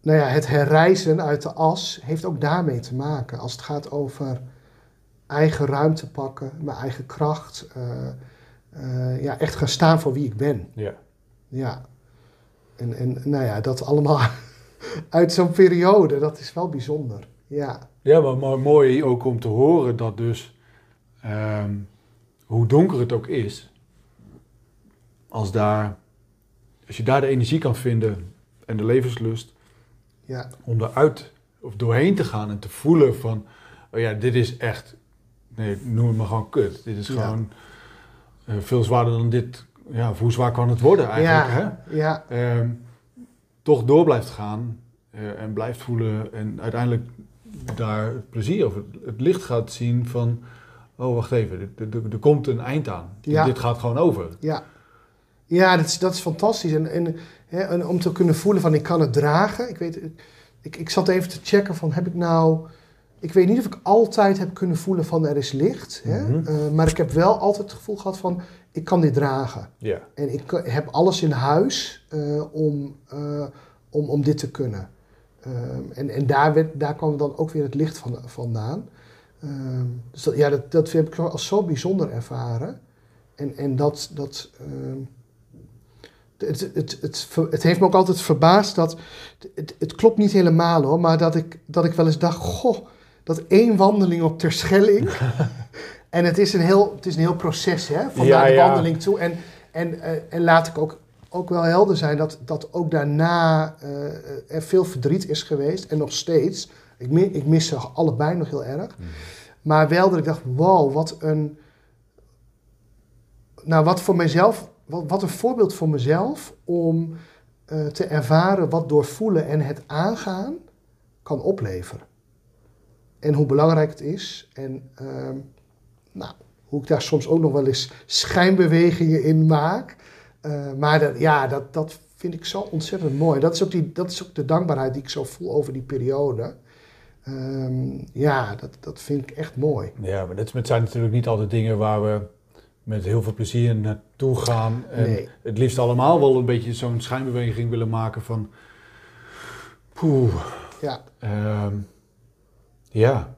nou ja, het herreizen uit de as heeft ook daarmee te maken. Als het gaat over eigen ruimte pakken, mijn eigen kracht. eh, eh, ja, echt gaan staan voor wie ik ben. ja. Ja. En, en nou ja, dat allemaal uit zo'n periode, dat is wel bijzonder. Ja. Ja, maar, maar mooi ook om te horen dat dus, ehm, hoe donker het ook is, als, daar, als je daar de energie kan vinden en de levenslust, ja. om eruit of doorheen te gaan en te voelen van, oh ja, dit is echt, nee, noem het maar gewoon kut. Dit is Ja. gewoon eh, veel zwaarder dan dit. Ja, hoe zwaar kan het worden eigenlijk, hè? ja, ja, Ehm, toch door blijft gaan eh, en blijft voelen en uiteindelijk daar het plezier of het, het licht gaat zien van, oh wacht even, er, er- er komt een eind aan. Ja. Dit gaat gewoon over. ja. Ja, dat is, dat is fantastisch. En, en, hè, en om te kunnen voelen van ik kan het dragen. Ik, weet, ik, ik zat even te checken van heb ik nou... Ik weet niet of ik altijd heb kunnen voelen van er is licht. Hè? Mhm. Eh, maar ik heb wel altijd het gevoel gehad van ik kan dit dragen. Ja. En ik kan- heb alles in huis eh, om, eh, om, om dit te kunnen. En en daar, werd, daar kwam dan ook weer het licht van, vandaan. Ehm, dus dat, ja, dat, dat heb ik als zo bijzonder ervaren. En, en dat. dat ehm, het, het, het, het, heeft me ook altijd verbaasd dat. Het, het klopt niet helemaal hoor, maar dat ik, dat ik wel eens dacht: Goh, dat één wandeling op Terschelling. en het is een heel, het is een heel proces hè, van Ja, naar de ja. wandeling toe. En, en, eh, en laat ik ook, ook wel helder zijn dat, dat ook daarna eh, er veel verdriet is geweest. En nog steeds. Ik, mi- ik mis ze allebei nog heel erg. Maar wel dat ik dacht, wow, wat een... Nou, wat voor mezelf... Wat, wat een voorbeeld voor mezelf om eh, te ervaren wat doorvoelen en het aangaan kan opleveren. En hoe belangrijk het is. En ehm, nou, hoe ik daar soms ook nog wel eens schijnbewegingen in maak. Eh, maar dat, ja, dat, dat vind ik zo ontzettend mooi. Dat is, ook die, dat is ook de dankbaarheid die ik zo voel over die periode. Ehm, ja, dat, dat vind ik echt mooi. Ja, maar dat zijn natuurlijk niet altijd dingen waar we met heel veel plezier naartoe gaan. En Nee. het liefst allemaal wel een beetje zo'n schijnbeweging willen maken van... Poeh, Ja, ehm, ja.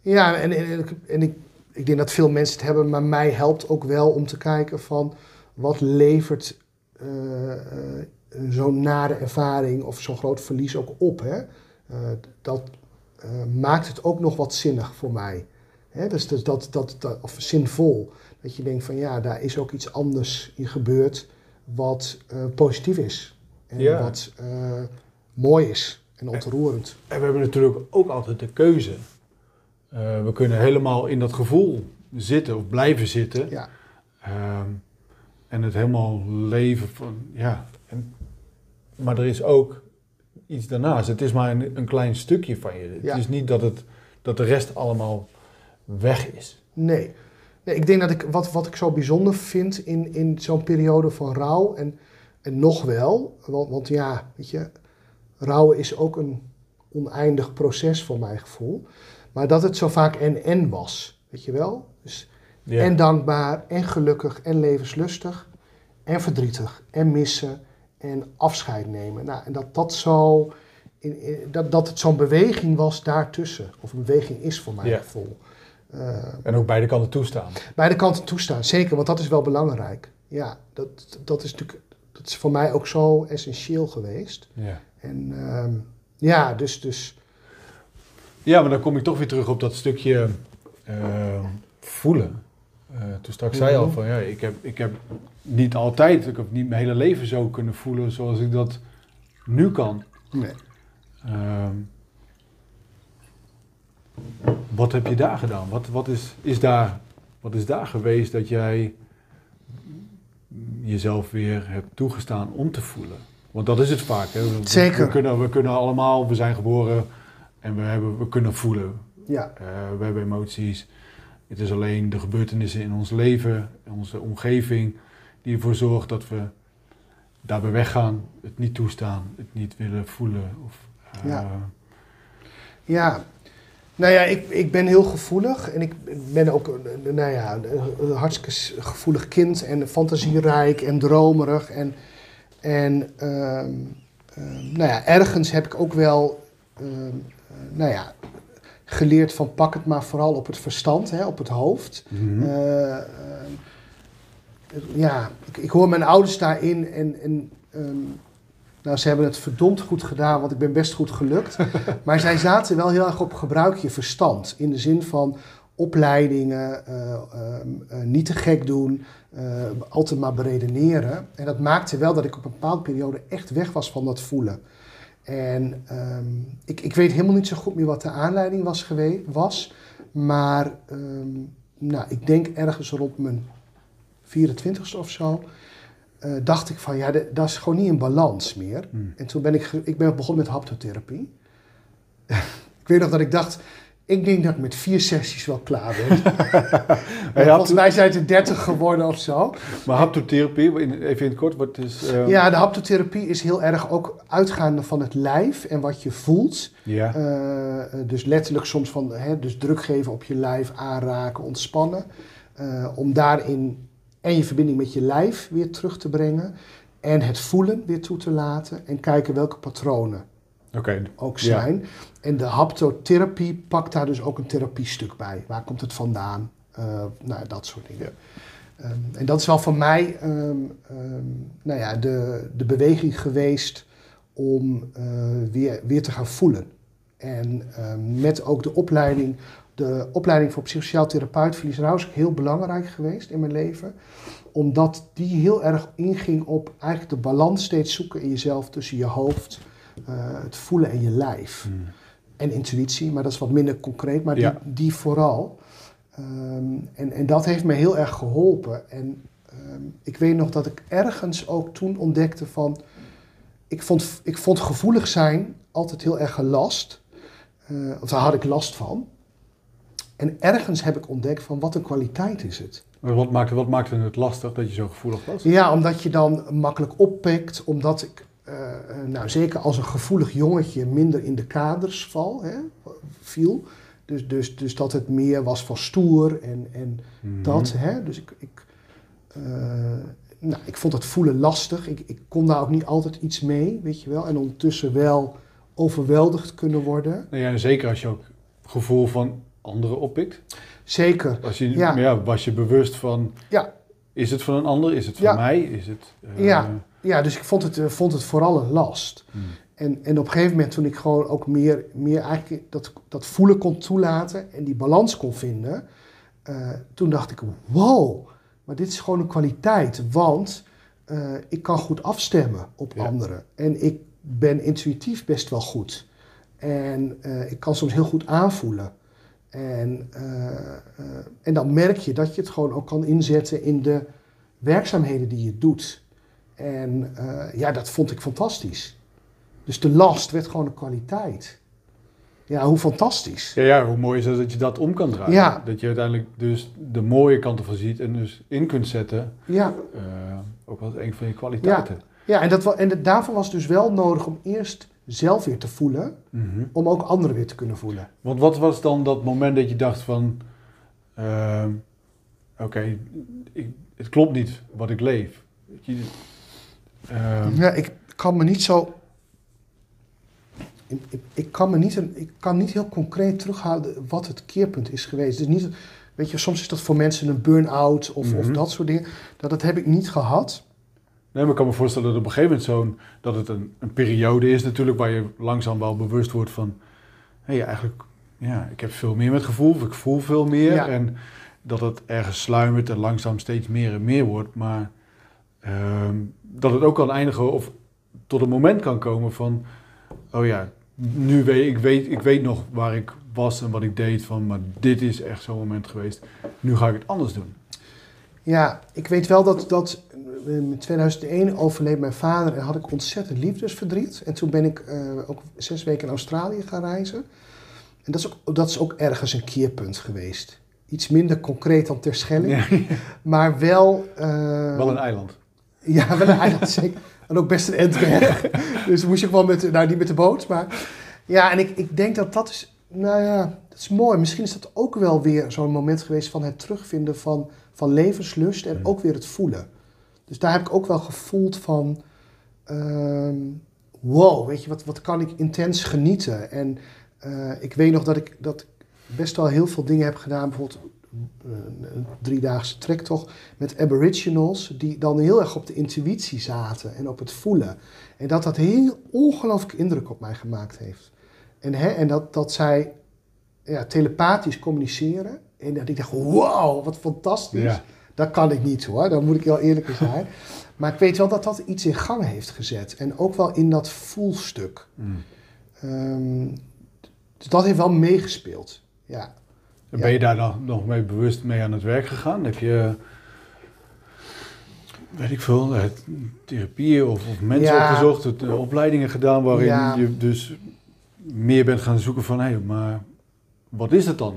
ja en, en, en, ik- en ik, ik denk dat veel mensen het hebben, maar mij helpt ook wel om te kijken van wat levert eh, eh, zo'n nare ervaring of zo'n groot verlies ook op. Hè? Eh, dat maakt het ook nog wat zinnig voor mij. Hè? Dus, dus dat, dat, dat, of zinvol. Dat je denkt van ja, daar is ook iets anders in gebeurd wat eh, positief is. En Ja. wat eh, mooi is en ontroerend. En we hebben natuurlijk ook altijd de keuze. Eh, we kunnen helemaal in dat gevoel zitten of blijven zitten. Ja, Ehm, en het helemaal leven van, ja. En, maar er is ook iets daarnaast. Het is maar een, een klein stukje van je. Ja. Het is niet dat, het, dat de rest allemaal weg is. Nee. Nee ik denk dat ik wat, wat ik zo bijzonder vind in, in zo'n periode van rouw, en, en nog wel, want, want ja, weet je, rouwen is ook een oneindig proces voor mijn gevoel, maar dat het zo vaak en-en was, weet je wel? Dus Ja. en dankbaar, en gelukkig, en levenslustig, en verdrietig, en missen, en afscheid nemen. Nou, en dat dat zo, in, in- dat, dat het zo'n beweging was daartussen, of een beweging is voor mijn Ja. gevoel. Eh, En ook beide kanten toestaan. beide kanten toestaan, zeker, want dat is wel belangrijk. Ja, dat, dat is natuurlijk dat is voor mij ook zo essentieel geweest. Ja. En ehm, ja, dus, dus ja, maar dan kom ik toch weer terug op dat stukje eh, voelen. Eh, toen straks zei je al Mhm. van, ja, ik heb, ik heb niet altijd, ik heb niet mijn hele leven zo kunnen voelen zoals ik dat nu kan. nee. Ehm, wat heb je daar gedaan? Wat, wat, is, is daar, wat is daar geweest dat jij jezelf weer hebt toegestaan om te voelen? Want dat is het vaak. Hè? We, Zeker. We kunnen, we kunnen allemaal, we zijn geboren en we, hebben, we kunnen voelen. ja, Eh, we hebben emoties. Het is alleen de gebeurtenissen in ons leven, in onze omgeving, die ervoor zorgt dat we daarbij weggaan, het niet toestaan, het niet willen voelen. Of, eh, Ja. ja. Nou ja, ik, ik ben heel gevoelig en ik ben ook een- nou ja, een hartstikke gevoelig kind en fantasierijk en dromerig. En, en ehm, ehm, nou ja, ergens heb ik ook wel ehm, eh, nou ja, geleerd van pak het maar vooral op het verstand, hè, op het hoofd. mhm. Eh, ja, ik, ik hoor mijn ouders daarin en, en Nou, ze hebben het verdomd goed gedaan, want ik ben best goed gelukt. maar zij zaten wel heel erg op gebruik je verstand. In de zin van opleidingen, eh, ehm, eh, niet te gek doen, altijd maar beredeneren. En dat maakte wel dat ik op een bepaalde periode echt weg was van dat voelen. En um, ik, ik weet helemaal niet zo goed meer wat de aanleiding was geweest, was. Maar um, nou, ik denk ergens rond mijn 24ste of zo, uh, dacht ik van ja, de, dat is gewoon niet in balans meer. Hmm. En toen ben ik, ik ben begonnen met haptotherapie. ik weet nog dat ik dacht, ik denk dat ik met vier sessies wel klaar ben. Volgens mij zijn het er dertig geworden of zo. Maar haptotherapie, even in het kort, wat is... Uh... Ja, de haptotherapie is heel erg ook uitgaande van het lijf en wat je voelt. Ja. Uh, dus letterlijk soms van, hè, dus druk geven op je lijf, aanraken, ontspannen. Uh, om daarin en je verbinding met je lijf weer terug te brengen. En het voelen weer toe te laten. En kijken welke patronen okay. ook zijn. En de haptotherapie pakt daar dus ook een therapiestuk bij. Waar komt het vandaan? Uh, nou, dat soort dingen. Um, en dat is wel voor mij um, um, nou ja, de, de beweging geweest om uh, weer, weer te gaan voelen. En met ook de opleiding, de opleiding voor psychosociaal therapeut, Felice Raus, heel belangrijk geweest in mijn leven. Omdat die heel erg inging op eigenlijk de balans steeds zoeken in jezelf tussen je hoofd, uh, het voelen en je lijf. Hmm. En intuïtie, maar dat is wat minder concreet, maar die, die vooral. Um, en, en dat heeft me heel erg geholpen. En um, ik weet nog dat ik ergens ook toen ontdekte van... Ik vond, ik vond gevoelig zijn altijd heel erg gelast. Uh, of daar had ik last van. En ergens heb ik ontdekt van wat een kwaliteit is het. Wat maakte, wat maakte het lastig dat je zo gevoelig was? Ja, omdat je dan makkelijk oppikt. Omdat ik uh, nou, zeker als een gevoelig jongetje minder in de kaders val, hè, viel. Dus, dus, dus dat het meer was van stoer en, en mm dat. Hè. Dus ik, ik, uh, nou, ik vond het voelen lastig. Ik, ik kon daar ook niet altijd iets mee, weet je wel. En ondertussen wel overweldigd kunnen worden. Nou ja, zeker als je ook gevoel van anderen oppikt. Zeker. Als je, ja. ja. was je bewust van, ja. is het van een ander, is het van mij? Is het, uh, ja ja, dus ik vond het, eh, vond het vooral een last. Hmm. En, en op een gegeven moment toen ik gewoon ook meer, meer eigenlijk dat, dat voelen kon toelaten en die balans kon vinden, uh, toen dacht ik, wow, maar dit is gewoon een kwaliteit, want ik kan goed afstemmen op anderen. En ik ben intuïtief best wel goed. En ik kan soms heel goed aanvoelen. En, en dan merk je dat je het gewoon ook kan inzetten in de werkzaamheden die je doet. En uh, ja, dat vond ik fantastisch. Dus de last werd gewoon een kwaliteit. Ja, hoe fantastisch. Ja, ja hoe mooi is het dat je dat om kan draaien. Ja. Dat je uiteindelijk dus de mooie kant ervan ziet en dus in kunt zetten. Ja. Uh, ook wel een van je kwaliteiten. Ja, ja en, dat, en daarvoor was dus wel nodig om eerst zelf weer te voelen, mm -hmm. om ook anderen weer te kunnen voelen. Want wat was dan dat moment dat je dacht van, uh, oké, okay, het klopt niet wat ik leef. Je, Ehm. Ja, ik kan me niet zo. Ik, ik, ik, kan me niet, ik kan niet heel concreet terughalen wat het keerpunt is geweest. Dus niet, weet je, soms is dat voor mensen een burn-out of, of mhm. dat soort dingen. Dat, dat heb ik niet gehad. Nee, maar ik kan me voorstellen dat op een gegeven moment zo'n, dat het een, een periode is natuurlijk waar je langzaam wel bewust wordt van, hé, hey, eigenlijk, ja, ik heb veel meer met gevoel, of ik voel veel meer. En dat het ergens sluimert en langzaam steeds meer en meer wordt. Maar Ehm, dat het ook kan eindigen of tot een moment kan komen van, oh ja, nu weet ik, weet ik weet nog waar ik was en wat ik deed van, maar dit is echt zo'n moment geweest. Nu ga ik het anders doen. Ja, ik weet wel dat, dat in 2001 overleed mijn vader en had ik ontzettend liefdesverdriet. En toen ben ik uh, ook zes weken in Australië gaan reizen. En dat is, ook, dat is ook ergens een keerpunt geweest. Iets minder concreet dan Terschelling, ja. maar wel... Uh, wel een eiland. Ja, wel een eiland zeker. En ook best een end dus moest je wel met, nou niet met de boot, maar... Ja, en ik, ik denk dat dat is, nou ja, dat is mooi. Misschien is dat ook wel weer zo'n moment geweest van het terugvinden van, van levenslust en ook weer het voelen. Dus daar heb ik ook wel gevoeld van, um, wow, weet je, wat, wat kan ik intens genieten. En uh, ik weet nog dat ik, dat best wel heel veel dingen heb gedaan, bijvoorbeeld een driedaagse trektocht met aboriginals die dan heel erg op de intuïtie zaten en op het voelen. En dat dat heel ongelooflijk indruk op mij gemaakt heeft. En, hè, en dat, dat zij ja, telepathisch communiceren. En dat ik dacht, wow, wat fantastisch. Ja. Dat kan ik niet hoor, daar moet ik heel eerlijk in zijn. maar ik weet wel dat dat iets in gang heeft gezet. En ook wel in dat voelstuk. Mm. Ehm, dus dat heeft wel meegespeeld. Ja. En Ben je daar nog, nog mee bewust mee aan het werk gegaan? Heb je, weet ik veel, therapieën of, of mensen Ja. opgezocht, eh, opleidingen gedaan waarin Ja. je dus meer bent gaan zoeken van, hé, maar wat is het dan?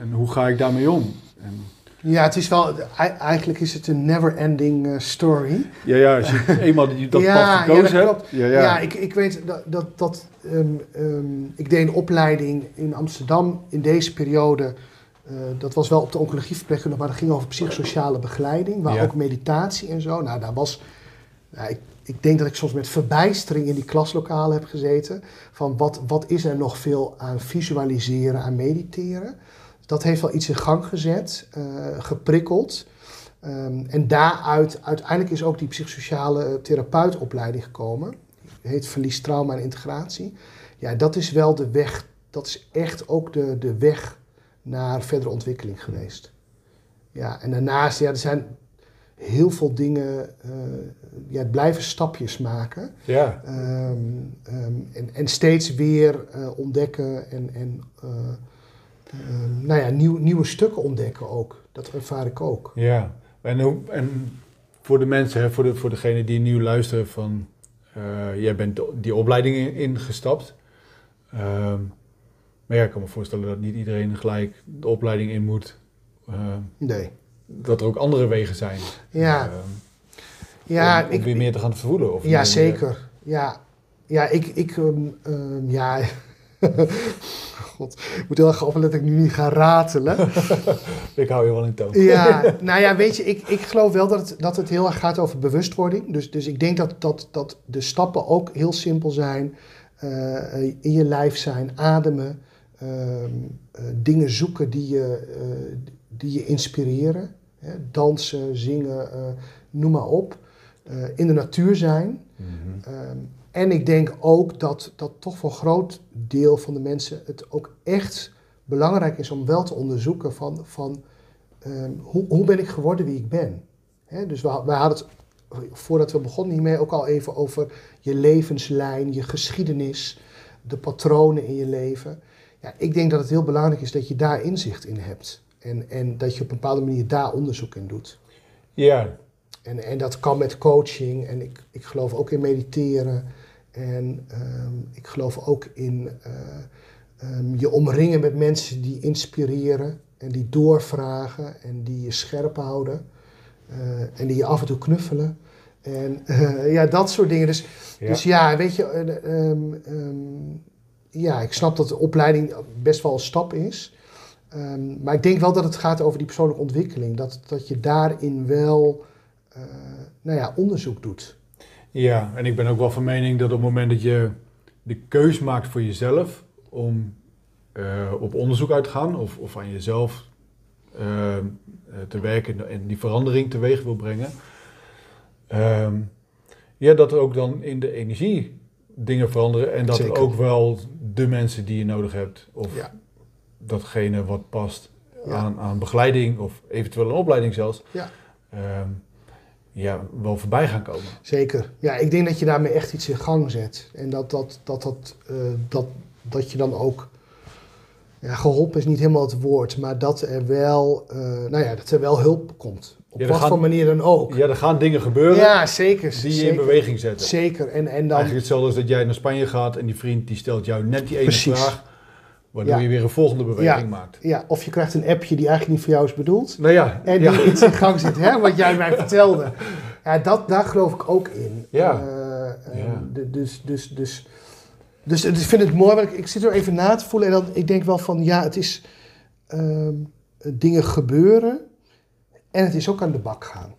En hoe ga ik daarmee om? En, Ja, het is wel, ei- eigenlijk is het een never-ending eh, story. ja, ja, als je eenmaal die- dat Ja, pad ja, gekozen dat hebt. Ja, Ja, ja. ik, ik weet dat, dat, dat ehm, ehm, ik deed een opleiding in Amsterdam in deze periode. eh, dat was wel op de oncologieverpleegkundige, maar dat ging over psychosociale begeleiding, waar Ja. ook meditatie en zo. Nou, daar was, nou, ik, ik denk dat ik soms met verbijstering in die klaslokalen heb gezeten. Van wat, wat is er nog veel aan visualiseren, aan mediteren. Dat heeft wel iets in gang gezet, eh, geprikkeld. Ehm, en daaruit, uiteindelijk is ook die psychosociale therapeutopleiding gekomen. Die heet Verlies, Trauma en Integratie. Ja, dat is wel de weg, dat is echt ook de, de weg naar verdere ontwikkeling geweest. Ja, en daarnaast, ja, er zijn heel veel dingen, eh, ja, het blijven stapjes maken. ja. Ehm, ehm, en, en steeds weer eh, ontdekken en, en ehm, nou ja, nieuw, nieuwe stukken ontdekken ook. Dat ervaar ik ook. Ja, en, hoe, en voor de mensen, hè, voor, de, voor degene die nu luisteren van... eh, jij bent die opleiding in- ingestapt. Ehm, maar ja, ik kan me voorstellen dat niet iedereen gelijk de opleiding in moet. eh, Nee. dat er ook andere wegen zijn. Ja, Ehm, ja, om, om ik, weer meer te gaan voelen. Of ja meer- zeker. Ja, ja ik, ik ehm, ehm, ja... God, ik moet heel erg opletten dat ik nu niet ga ratelen. Ik hou je wel in toon. Ja, nou ja, weet je, ik, ik geloof wel dat het, dat het heel erg gaat over bewustwording. Dus, dus ik denk dat, dat, dat de stappen ook heel simpel zijn. Eh, in je lijf zijn, ademen. ehm, eh, dingen zoeken die je, eh, die je inspireren. Hè, dansen, zingen, eh, noem maar op. Eh, in de natuur zijn. Ehm, en ik denk ook dat, dat toch voor een groot deel van de mensen het ook echt belangrijk is om wel te onderzoeken van, van ehm, hoe, hoe ben ik geworden wie ik ben. Dus we, we hadden het, voordat we begonnen hiermee, ook al even over je levenslijn, je geschiedenis, de patronen in je leven. Ja, ik denk dat het heel belangrijk is dat je daar inzicht in hebt. En, en dat je op een bepaalde manier daar onderzoek in doet. Ja, En, en dat kan met coaching. En ik, ik geloof ook in mediteren. En ehm, ik geloof ook in eh, ehm, je omringen met mensen die inspireren. En die doorvragen. En die je scherp houden. eh, en die je af en toe knuffelen. En eh, ja, dat soort dingen. Dus ja. dus ja, weet je, eh, ehm, ja, ik snap dat de opleiding best wel een stap is. Maar ik denk wel dat het gaat over die persoonlijke ontwikkeling. Dat, dat je daarin wel nou ja, onderzoek doet. Ja, en ik ben ook wel van mening dat op het moment dat je de keus maakt voor jezelf om eh, op onderzoek uit te gaan of, of aan jezelf eh, eh, te werken en die verandering teweeg wil brengen, ehm, ja, dat er ook dan in de energie dingen veranderen en dat Zeker. er ook wel de mensen die je nodig hebt of Ja. datgene wat past Ja. aan, aan begeleiding of eventueel een opleiding zelfs, Ja. ehm, ja, wel voorbij gaan komen. Zeker. Ja, ik denk dat je daarmee echt iets in gang zet. En dat, dat, dat, dat, eh, dat, dat je dan ook. Ja, geholpen is niet helemaal het woord, maar dat er wel, eh, nou ja, dat er wel hulp komt. Op Ja, wat gaan- voor manier dan ook. Ja, er gaan dingen gebeuren Ja, zeker. die je in beweging zetten. Zeker. En, en dan, Eigenlijk hetzelfde als dat jij naar Spanje gaat en die vriend die stelt jou net die ene Precies. vraag, waardoor Ja. je weer een volgende beweging Ja. maakt. ja, of je krijgt een appje die eigenlijk niet voor jou is bedoeld. Nou ja, En ja. die iets in gang zit, hè, wat jij mij vertelde. Ja, dat, daar geloof ik ook in. Ja. Eh, ehm, Ja. dus, dus, dus, dus, dus ik vind het mooi, want ik, ik zit er even na te voelen en dan, ik denk wel van, ja, het is ehm, dingen gebeuren en het is ook aan de bak gaan.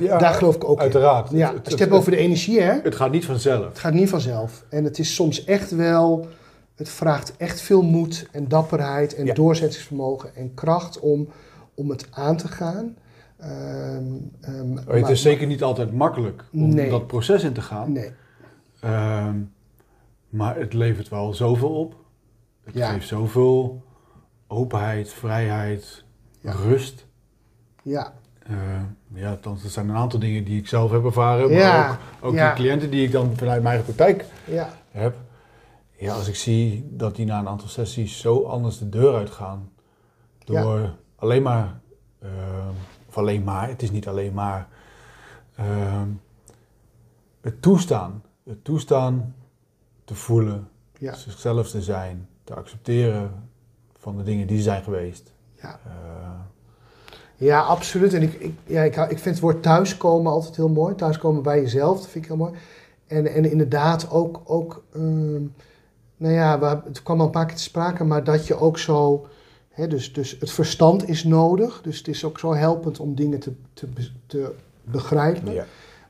Ja, daar geloof ik ook uiteraard. in. Ja, Het- als je het, het hebt over de energie, hè, het gaat niet vanzelf. het gaat niet vanzelf. En het is soms echt wel, het vraagt echt veel moed en dapperheid en Ja. doorzettingsvermogen en kracht om, om het aan te gaan. Ehm, ehm, Oh, het maar- is zeker niet altijd makkelijk om Nee. dat proces in te gaan. Nee, Ehm, maar het levert wel zoveel op. Het Ja. geeft zoveel openheid, vrijheid, Ja. rust. ja, ja, althans, er zijn een aantal dingen die ik zelf heb ervaren. Maar ook, ook die cliënten die ik dan vanuit mijn eigen praktijk ja, heb. Ja, als ik zie dat die na een aantal sessies zo anders de deur uitgaan. Door alleen maar, ehm, of alleen maar, het is niet alleen maar, ehm, het toestaan. Het toestaan te voelen, ja, zichzelf te zijn, te accepteren van de dingen die zijn geweest. ja. Eh, Ja, absoluut. En ik, ik, ja, ik, ik vind het woord thuiskomen altijd heel mooi. Thuiskomen bij jezelf, dat vind ik heel mooi. En, en inderdaad ook, ook ehm, nou ja, we, het kwam al een paar keer te sprake, maar dat je ook zo, hè, dus, dus het verstand is nodig. Dus het is ook zo helpend om dingen te, te, te begrijpen. ja.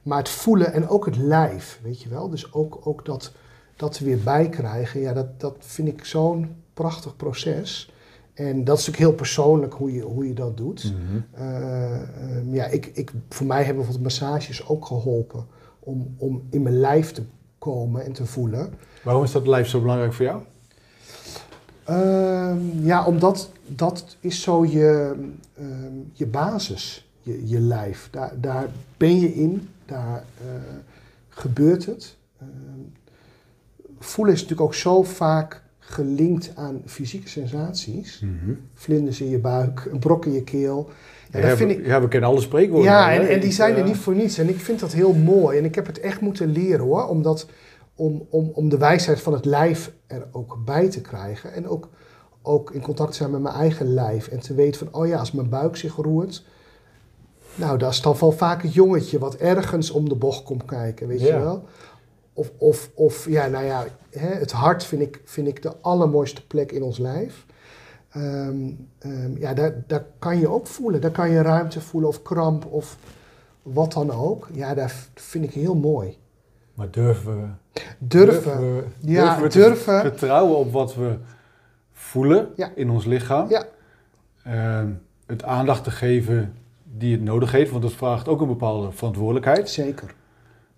Maar het voelen en ook het lijf, weet je wel. Dus ook, ook dat, dat weer bijkrijgen, ja, dat, dat vind ik zo'n prachtig proces. En dat is natuurlijk heel persoonlijk hoe je, hoe je dat doet. Mhm. Eh, ehm, ja, ik, ik, voor mij hebben bijvoorbeeld massages ook geholpen om, om in mijn lijf te komen en te voelen. Waarom is dat lijf zo belangrijk voor jou? Ehm, ja, omdat dat is zo je, ehm, je basis, je, je lijf. Daar, daar ben je in, daar eh, gebeurt het. Ehm, voelen is natuurlijk ook zo vaak gelinkt aan fysieke sensaties. Vlinders in je buik, een brok in je keel. Ja, Ja, dat vind we, ik, ja, we kennen alle spreekwoorden. ja, en, en die zijn er Ja. niet voor niets. En ik vind dat heel mooi. En ik heb het echt moeten leren hoor. Omdat, om, om, om de wijsheid van het lijf er ook bij te krijgen. En ook, ook in contact te zijn met mijn eigen lijf. En te weten van, oh ja, als mijn buik zich roert. Nou, dat is dan wel vaak het jongetje wat ergens om de bocht komt kijken, weet je wel. Of, of, of ja, nou ja, hè, het hart vind ik, vind ik de allermooiste plek in ons lijf. Ehm, ehm, ja, daar, daar kan je ook voelen. Daar kan je ruimte voelen of kramp of wat dan ook. Ja, dat vind ik heel mooi. Maar durven we, Durven. we, Ja, durven we te durven. vertrouwen op wat we voelen Ja. in ons lichaam. Ja. Ehm, het aandacht te geven die het nodig heeft, want dat vraagt ook een bepaalde verantwoordelijkheid. Zeker.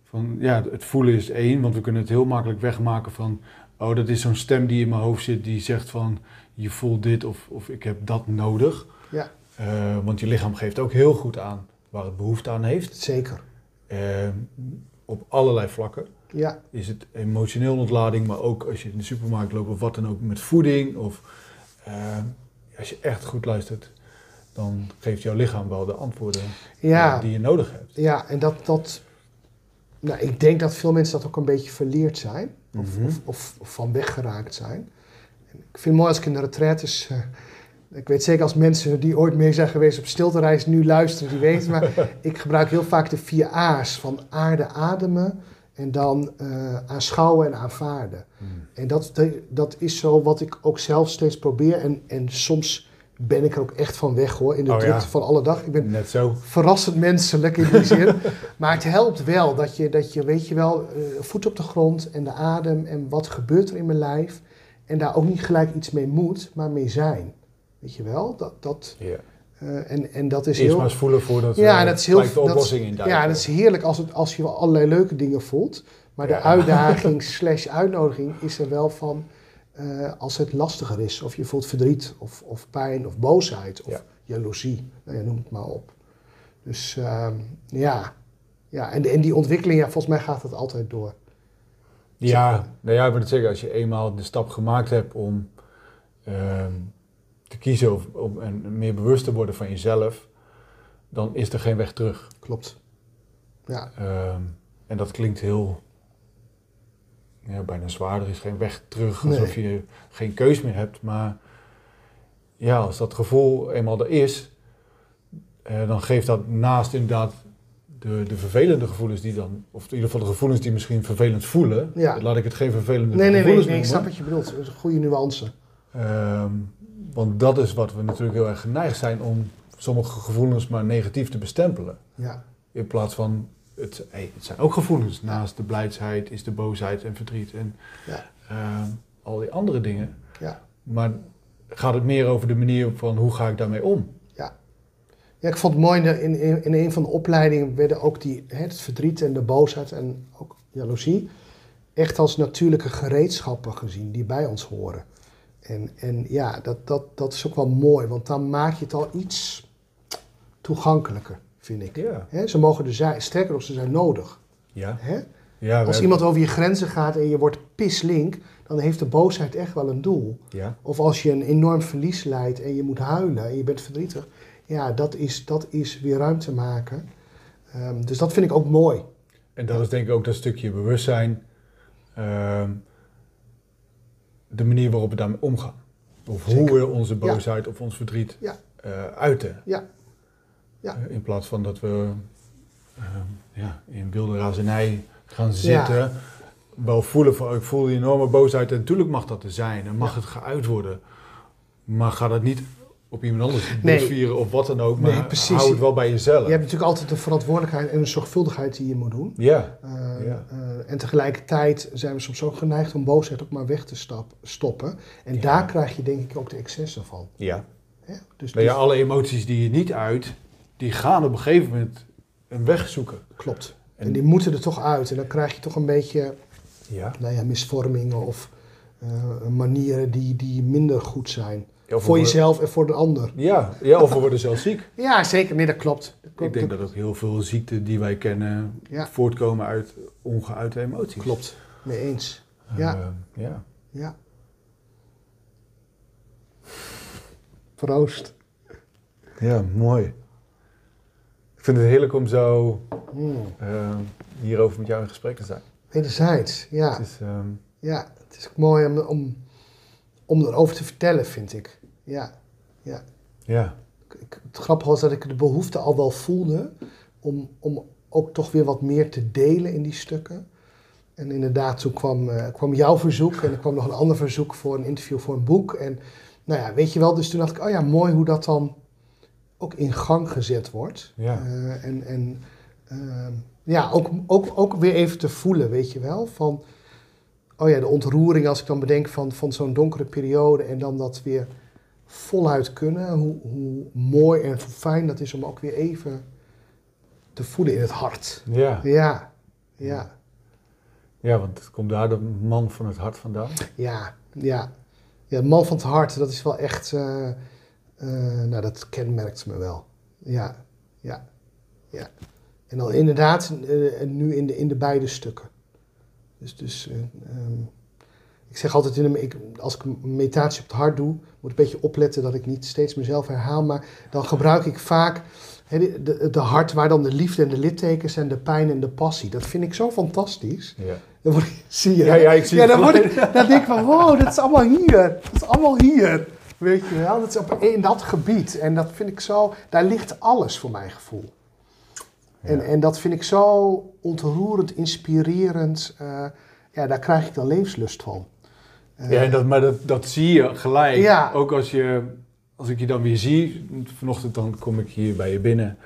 Van, ja, het voelen is één, want we kunnen het heel makkelijk wegmaken van... oh, dat is zo'n stem die in mijn hoofd zit die zegt van... je voelt dit of, of ik heb dat nodig. Ja. Eh, want je lichaam geeft ook heel goed aan waar het behoefte aan heeft. Zeker. Ehm, op allerlei vlakken. Ja, Is het emotioneel ontlading, maar ook als je in de supermarkt loopt of wat dan ook met voeding. Of ehm, als je echt goed luistert, dan geeft jouw lichaam wel de antwoorden ja. eh, die je nodig hebt. Ja, en dat, dat, nou, ik denk dat veel mensen dat ook een beetje verleerd zijn. Of, Mhm. of, of, of van weggeraakt zijn. En ik vind het mooi als ik in de retraites... eh, ik weet zeker als mensen die ooit mee zijn geweest op stiltereis nu luisteren, die weten. Maar ik gebruik heel vaak de vier A's van aarde, ademen en dan eh, aanschouwen en aanvaarden. En dat, dat- dat is zo wat ik ook zelf steeds probeer. En, en soms ben ik er ook echt van weg hoor, in de Oh ja. drukte van alle dag. Ik ben Net zo. verrassend menselijk in die zin. maar het helpt wel dat je, dat je weet je wel, eh, voet op de grond en de adem en wat gebeurt er in mijn lijf. En daar ook niet gelijk iets mee moet, maar mee zijn. Weet je wel? Dat, dat, Ja. eh, en, en dat is Eerst heel... maar eens voelen voordat Ja, en dat is heel- de dat- oplossing in Ja, dat is heerlijk als, het, als je allerlei leuke dingen voelt. Maar Ja. de uitdaging slash uitnodiging is er wel van eh, als het lastiger is. Of je voelt verdriet of, of pijn of boosheid of Ja. jaloezie. Nou ja, noem het maar op. Dus ehm, ja. ja en, en die ontwikkeling, ja, volgens mij gaat het altijd door. Ja, nou ja, ik wil het zeggen, als je eenmaal de stap gemaakt hebt om ehm, te kiezen of, om, en meer bewust te worden van jezelf, dan is er geen weg terug. Klopt. Ja, Ehm, en dat klinkt heel, ja, bijna zwaar, er is geen weg terug, alsof je geen keus meer hebt. Maar ja, als dat gevoel eenmaal er is, eh, dan geeft dat naast inderdaad de, de vervelende gevoelens die dan, of in ieder geval de gevoelens die misschien vervelend voelen, Ja. laat ik het geen vervelende nee, nee, nee, gevoelens nee, ik noemen. snap wat je bedoelt. Een goede nuance. Ehm, want dat is wat we natuurlijk heel erg geneigd zijn om sommige gevoelens maar negatief te bestempelen. Ja, In plaats van, het, zijn ook gevoelens. Naast de blijdsheid is de boosheid en verdriet en Ja. ehm, al die andere dingen. ja, Maar gaat het meer over de manier van hoe ga ik daarmee om? Ja. Ja, ik vond het mooi, in, in, in een van de opleidingen werden ook die, het verdriet en de boosheid en ook jaloezie echt als natuurlijke gereedschappen gezien die bij ons horen. En, en ja, dat, dat, dat is ook wel mooi, want dan maak je het al iets toegankelijker, vind ik. Ja. Ze mogen er zijn, sterker nog, ze zijn nodig. Ja. Ja Als iemand over je grenzen gaat en je wordt pislink, dan heeft de boosheid echt wel een doel. Ja. Of als je een enorm verlies leidt en je moet huilen en je bent verdrietig. Ja, dat is, dat is weer ruimte maken. Ehm, dus dat vind ik ook mooi. En dat is denk ik ook dat stukje bewustzijn. ehm, de manier waarop we daarmee omgaan. Of hoe we onze boosheid of ons verdriet eh, uiten. Ja. Ja. Eh, in plaats van dat we ehm, ja, in wilde razernij gaan zitten. Wel voelen van, ik voel die enorme boosheid. En natuurlijk mag dat er zijn. En mag Ja. het geuit worden. Maar ga dat niet op iemand anders Nee. botvieren of wat dan ook. Nee, Maar precies. hou het wel bij jezelf. Je hebt natuurlijk altijd de verantwoordelijkheid en de zorgvuldigheid die je moet doen. Ja. Eh, Ja. eh, en tegelijkertijd zijn we soms ook geneigd om boosheid ook maar weg te stap, stoppen. En Ja. daar krijg je denk ik ook de excessen van. ja. Hè? Dus, ja, dus- alle emoties die je niet uit, die gaan op een gegeven moment een weg zoeken. klopt. En- En die moeten er toch uit. En dan krijg je toch een beetje Ja. nou ja, misvormingen of eh, manieren die, die minder goed zijn. Voor jezelf en voor de ander. Ja, ja, of we worden zelfs ziek. Ja, zeker. Nee, dat klopt. Dat klopt. Ik denk dat ook heel veel ziekten die wij kennen Ja. voortkomen uit ongeuite emoties. Klopt. Mee eens. Eh, Ja. ja. Ja. Proost. Ja, mooi. Ik vind het heerlijk om zo Mm. eh, hierover met jou in gesprek te zijn. Wederzijds, ja. Het is, ehm, Ja, het is ook mooi om, om, om erover te vertellen, vind ik. Ja, ja. ja. Ik- Het grappige was dat ik de behoefte al wel voelde om, om ook toch weer wat meer te delen in die stukken. En inderdaad, toen kwam, eh, kwam jouw verzoek en er kwam nog een ander verzoek voor een interview voor een boek. En nou ja, weet je wel, dus toen dacht ik, oh ja, mooi hoe dat dan ook in gang gezet wordt. Ja. Eh, en en ehm, ja, ook, ook, ook weer even te voelen, weet je wel, van, oh ja, de ontroering als ik dan bedenk van, van zo'n donkere periode en dan dat weer voluit kunnen. Hoe, hoe mooi en hoe fijn dat is om ook weer even te voelen in het hart. Ja. Ja, ja, ja, want het komt daar de man van het hart vandaan. ja, ja. Ja, de man van het hart, dat is wel echt, eh, nou dat kenmerkt me wel. Ja, ja, ja. En dan inderdaad eh, nu in de, in de beide stukken. Dus, dus eh, ehm, ik zeg altijd, in een, ik, als ik een meditatie op het hart doe, moet ik een beetje opletten dat ik niet steeds mezelf herhaal, maar dan gebruik ik vaak hè, de, de, de hart waar dan de liefde en de littekens en de pijn en de passie. Dat vind ik zo fantastisch. Ja. Dan word ik, zie je? Ja, ja, ik zie ja, het dan, word ik, dan denk ik van, wow, dat is allemaal hier. Dat is allemaal hier. Weet je wel, dat is op, in dat gebied. En dat vind ik zo, daar ligt alles voor mijn gevoel. En, Ja. en dat vind ik zo ontroerend, inspirerend. eh, ja, daar krijg ik dan levenslust van. Eh, Ja, en dat, maar dat, dat zie je gelijk. Ja. Ook als, je, als ik je dan weer zie, vanochtend dan kom ik hier bij je binnen.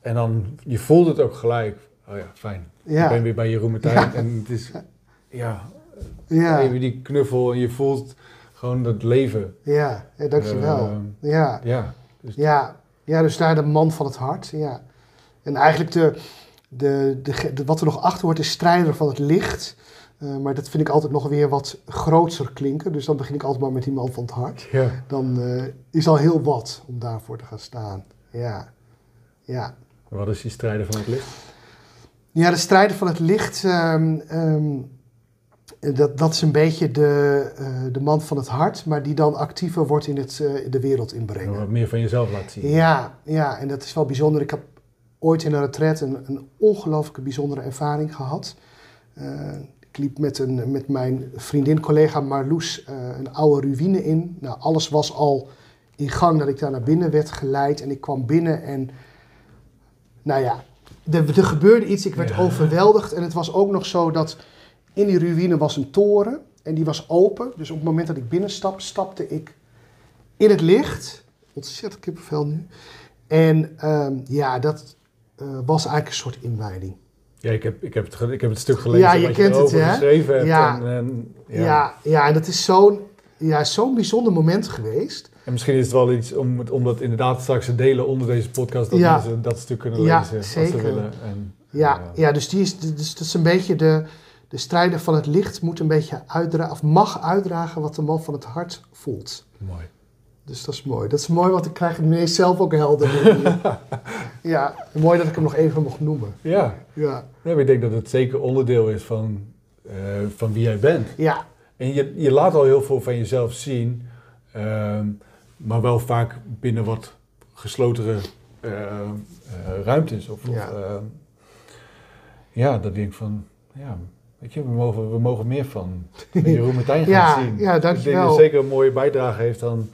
En dan, je voelt het ook gelijk. Oh ja, fijn. Ja. Ik ben weer bij Jeroen Martijn. Ja. En het is, ja, ja, even die knuffel en je voelt gewoon dat leven. ja, ja, dankjewel. Ehm, ja. ja, dus Ja, ja, dus daar de man van het hart. Ja. En eigenlijk de, de, de, wat er nog achter wordt is strijder van het licht. Eh, maar dat vind ik altijd nog weer wat grootser klinken. Dus dan begin ik altijd maar met die man van het hart. ja. Dan eh, is al heel wat om daarvoor te gaan staan. Ja, ja. Wat is die strijder van het licht? Ja, de strijder van het licht, ehm, ehm, dat, dat is een beetje de, eh, de man van het hart, maar die dan actiever wordt in het, eh, de wereld inbrengen. Wat meer van jezelf laten zien. Ja, ja, en dat is wel bijzonder. Ik heb ooit in een retreat een, een ongelooflijke bijzondere ervaring gehad. Eh, ik liep met, een, met mijn vriendin, collega Marloes, een oude ruïne in. Nou, alles was al in gang dat ik daar naar binnen werd geleid. En ik kwam binnen en, nou ja, er, er gebeurde iets. Ik werd Ja. overweldigd. En het was ook nog zo dat in die ruïne was een toren. En die was open. Dus op het moment dat ik binnenstap, stapte ik in het licht. Ontzettend kippenvel nu. En ehm, ja, dat eh, was eigenlijk een soort inwijding. Ja, ik heb, ik heb, het, ik heb het stuk gelezen Ja, je wat kent je het, hè? geschreven hebt. Ja. En, en, Ja, ja, en dat is zo'n ja, zo'n bijzonder moment geweest. En misschien is het wel iets om, om dat inderdaad straks te delen onder deze podcast, dat Ja. mensen dat stuk kunnen Ja, lezen als zeker. ze willen. En, Ja, eh, ja dus, die is, dus dat is een beetje de, de strijder van het licht moet een beetje uitdragen, of mag uitdragen wat de man van het hart voelt. Mooi. Dus dat is mooi. Dat is mooi, want ik krijg het ineens zelf ook helder. ja, mooi dat ik hem nog even mocht noemen. Ja. Ja, ja, maar ik denk dat het zeker onderdeel is van, eh, van wie jij bent. ja, En je, je laat al heel veel van jezelf zien, ehm, maar wel vaak binnen wat geslotere eh, eh, ruimtes. Of, Ja. ehm, ja, dat denk ik van, ja, weet je, we mogen, we mogen meer van, Jeroen Martijn gaan Ja, zien. ja, Ik denk dankjewel. dat het zeker een mooie bijdrage heeft aan,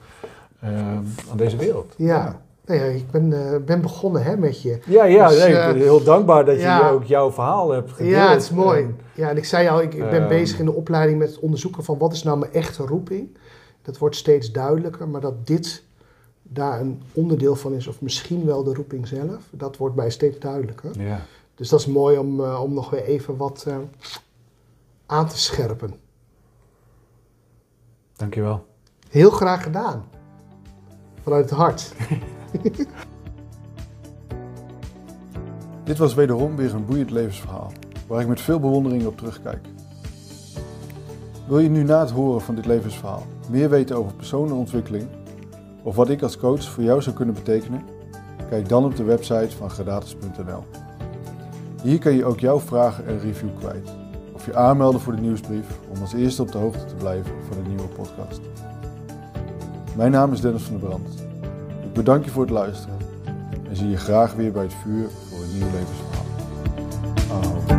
ehm, aan deze wereld. ja. Nou ja, ik ben, eh, ben begonnen hè, met je. Ja, ja, Dus, nee, ik eh, ben heel dankbaar dat ja. je ook jouw verhaal hebt gedeeld. Ja, het is mooi. En, Ja, en ik zei al, ik, ik ben bezig in de opleiding met het onderzoeken van wat is nou mijn echte roeping. Dat wordt steeds duidelijker, maar dat dit daar een onderdeel van is, of misschien wel de roeping zelf, dat wordt mij steeds duidelijker. ja. Dus dat is mooi om, eh, om nog weer even wat eh, aan te scherpen. Dankjewel. Heel graag gedaan. Vanuit het hart. Dit was wederom weer een boeiend levensverhaal, waar ik met veel bewondering op terugkijk. Wil je nu na het horen van dit levensverhaal meer weten over persoonlijke ontwikkeling of wat ik als coach voor jou zou kunnen betekenen? Kijk dan op de website van gradatus.nl. Hier kan je ook jouw vragen en review kwijt je aanmelden voor de nieuwsbrief om als eerste op de hoogte te blijven van een nieuwe podcast. Mijn naam is Dennis van der Brand. Ik bedank je voor het luisteren en zie je graag weer bij het vuur voor een nieuw levensverhaal. Aho.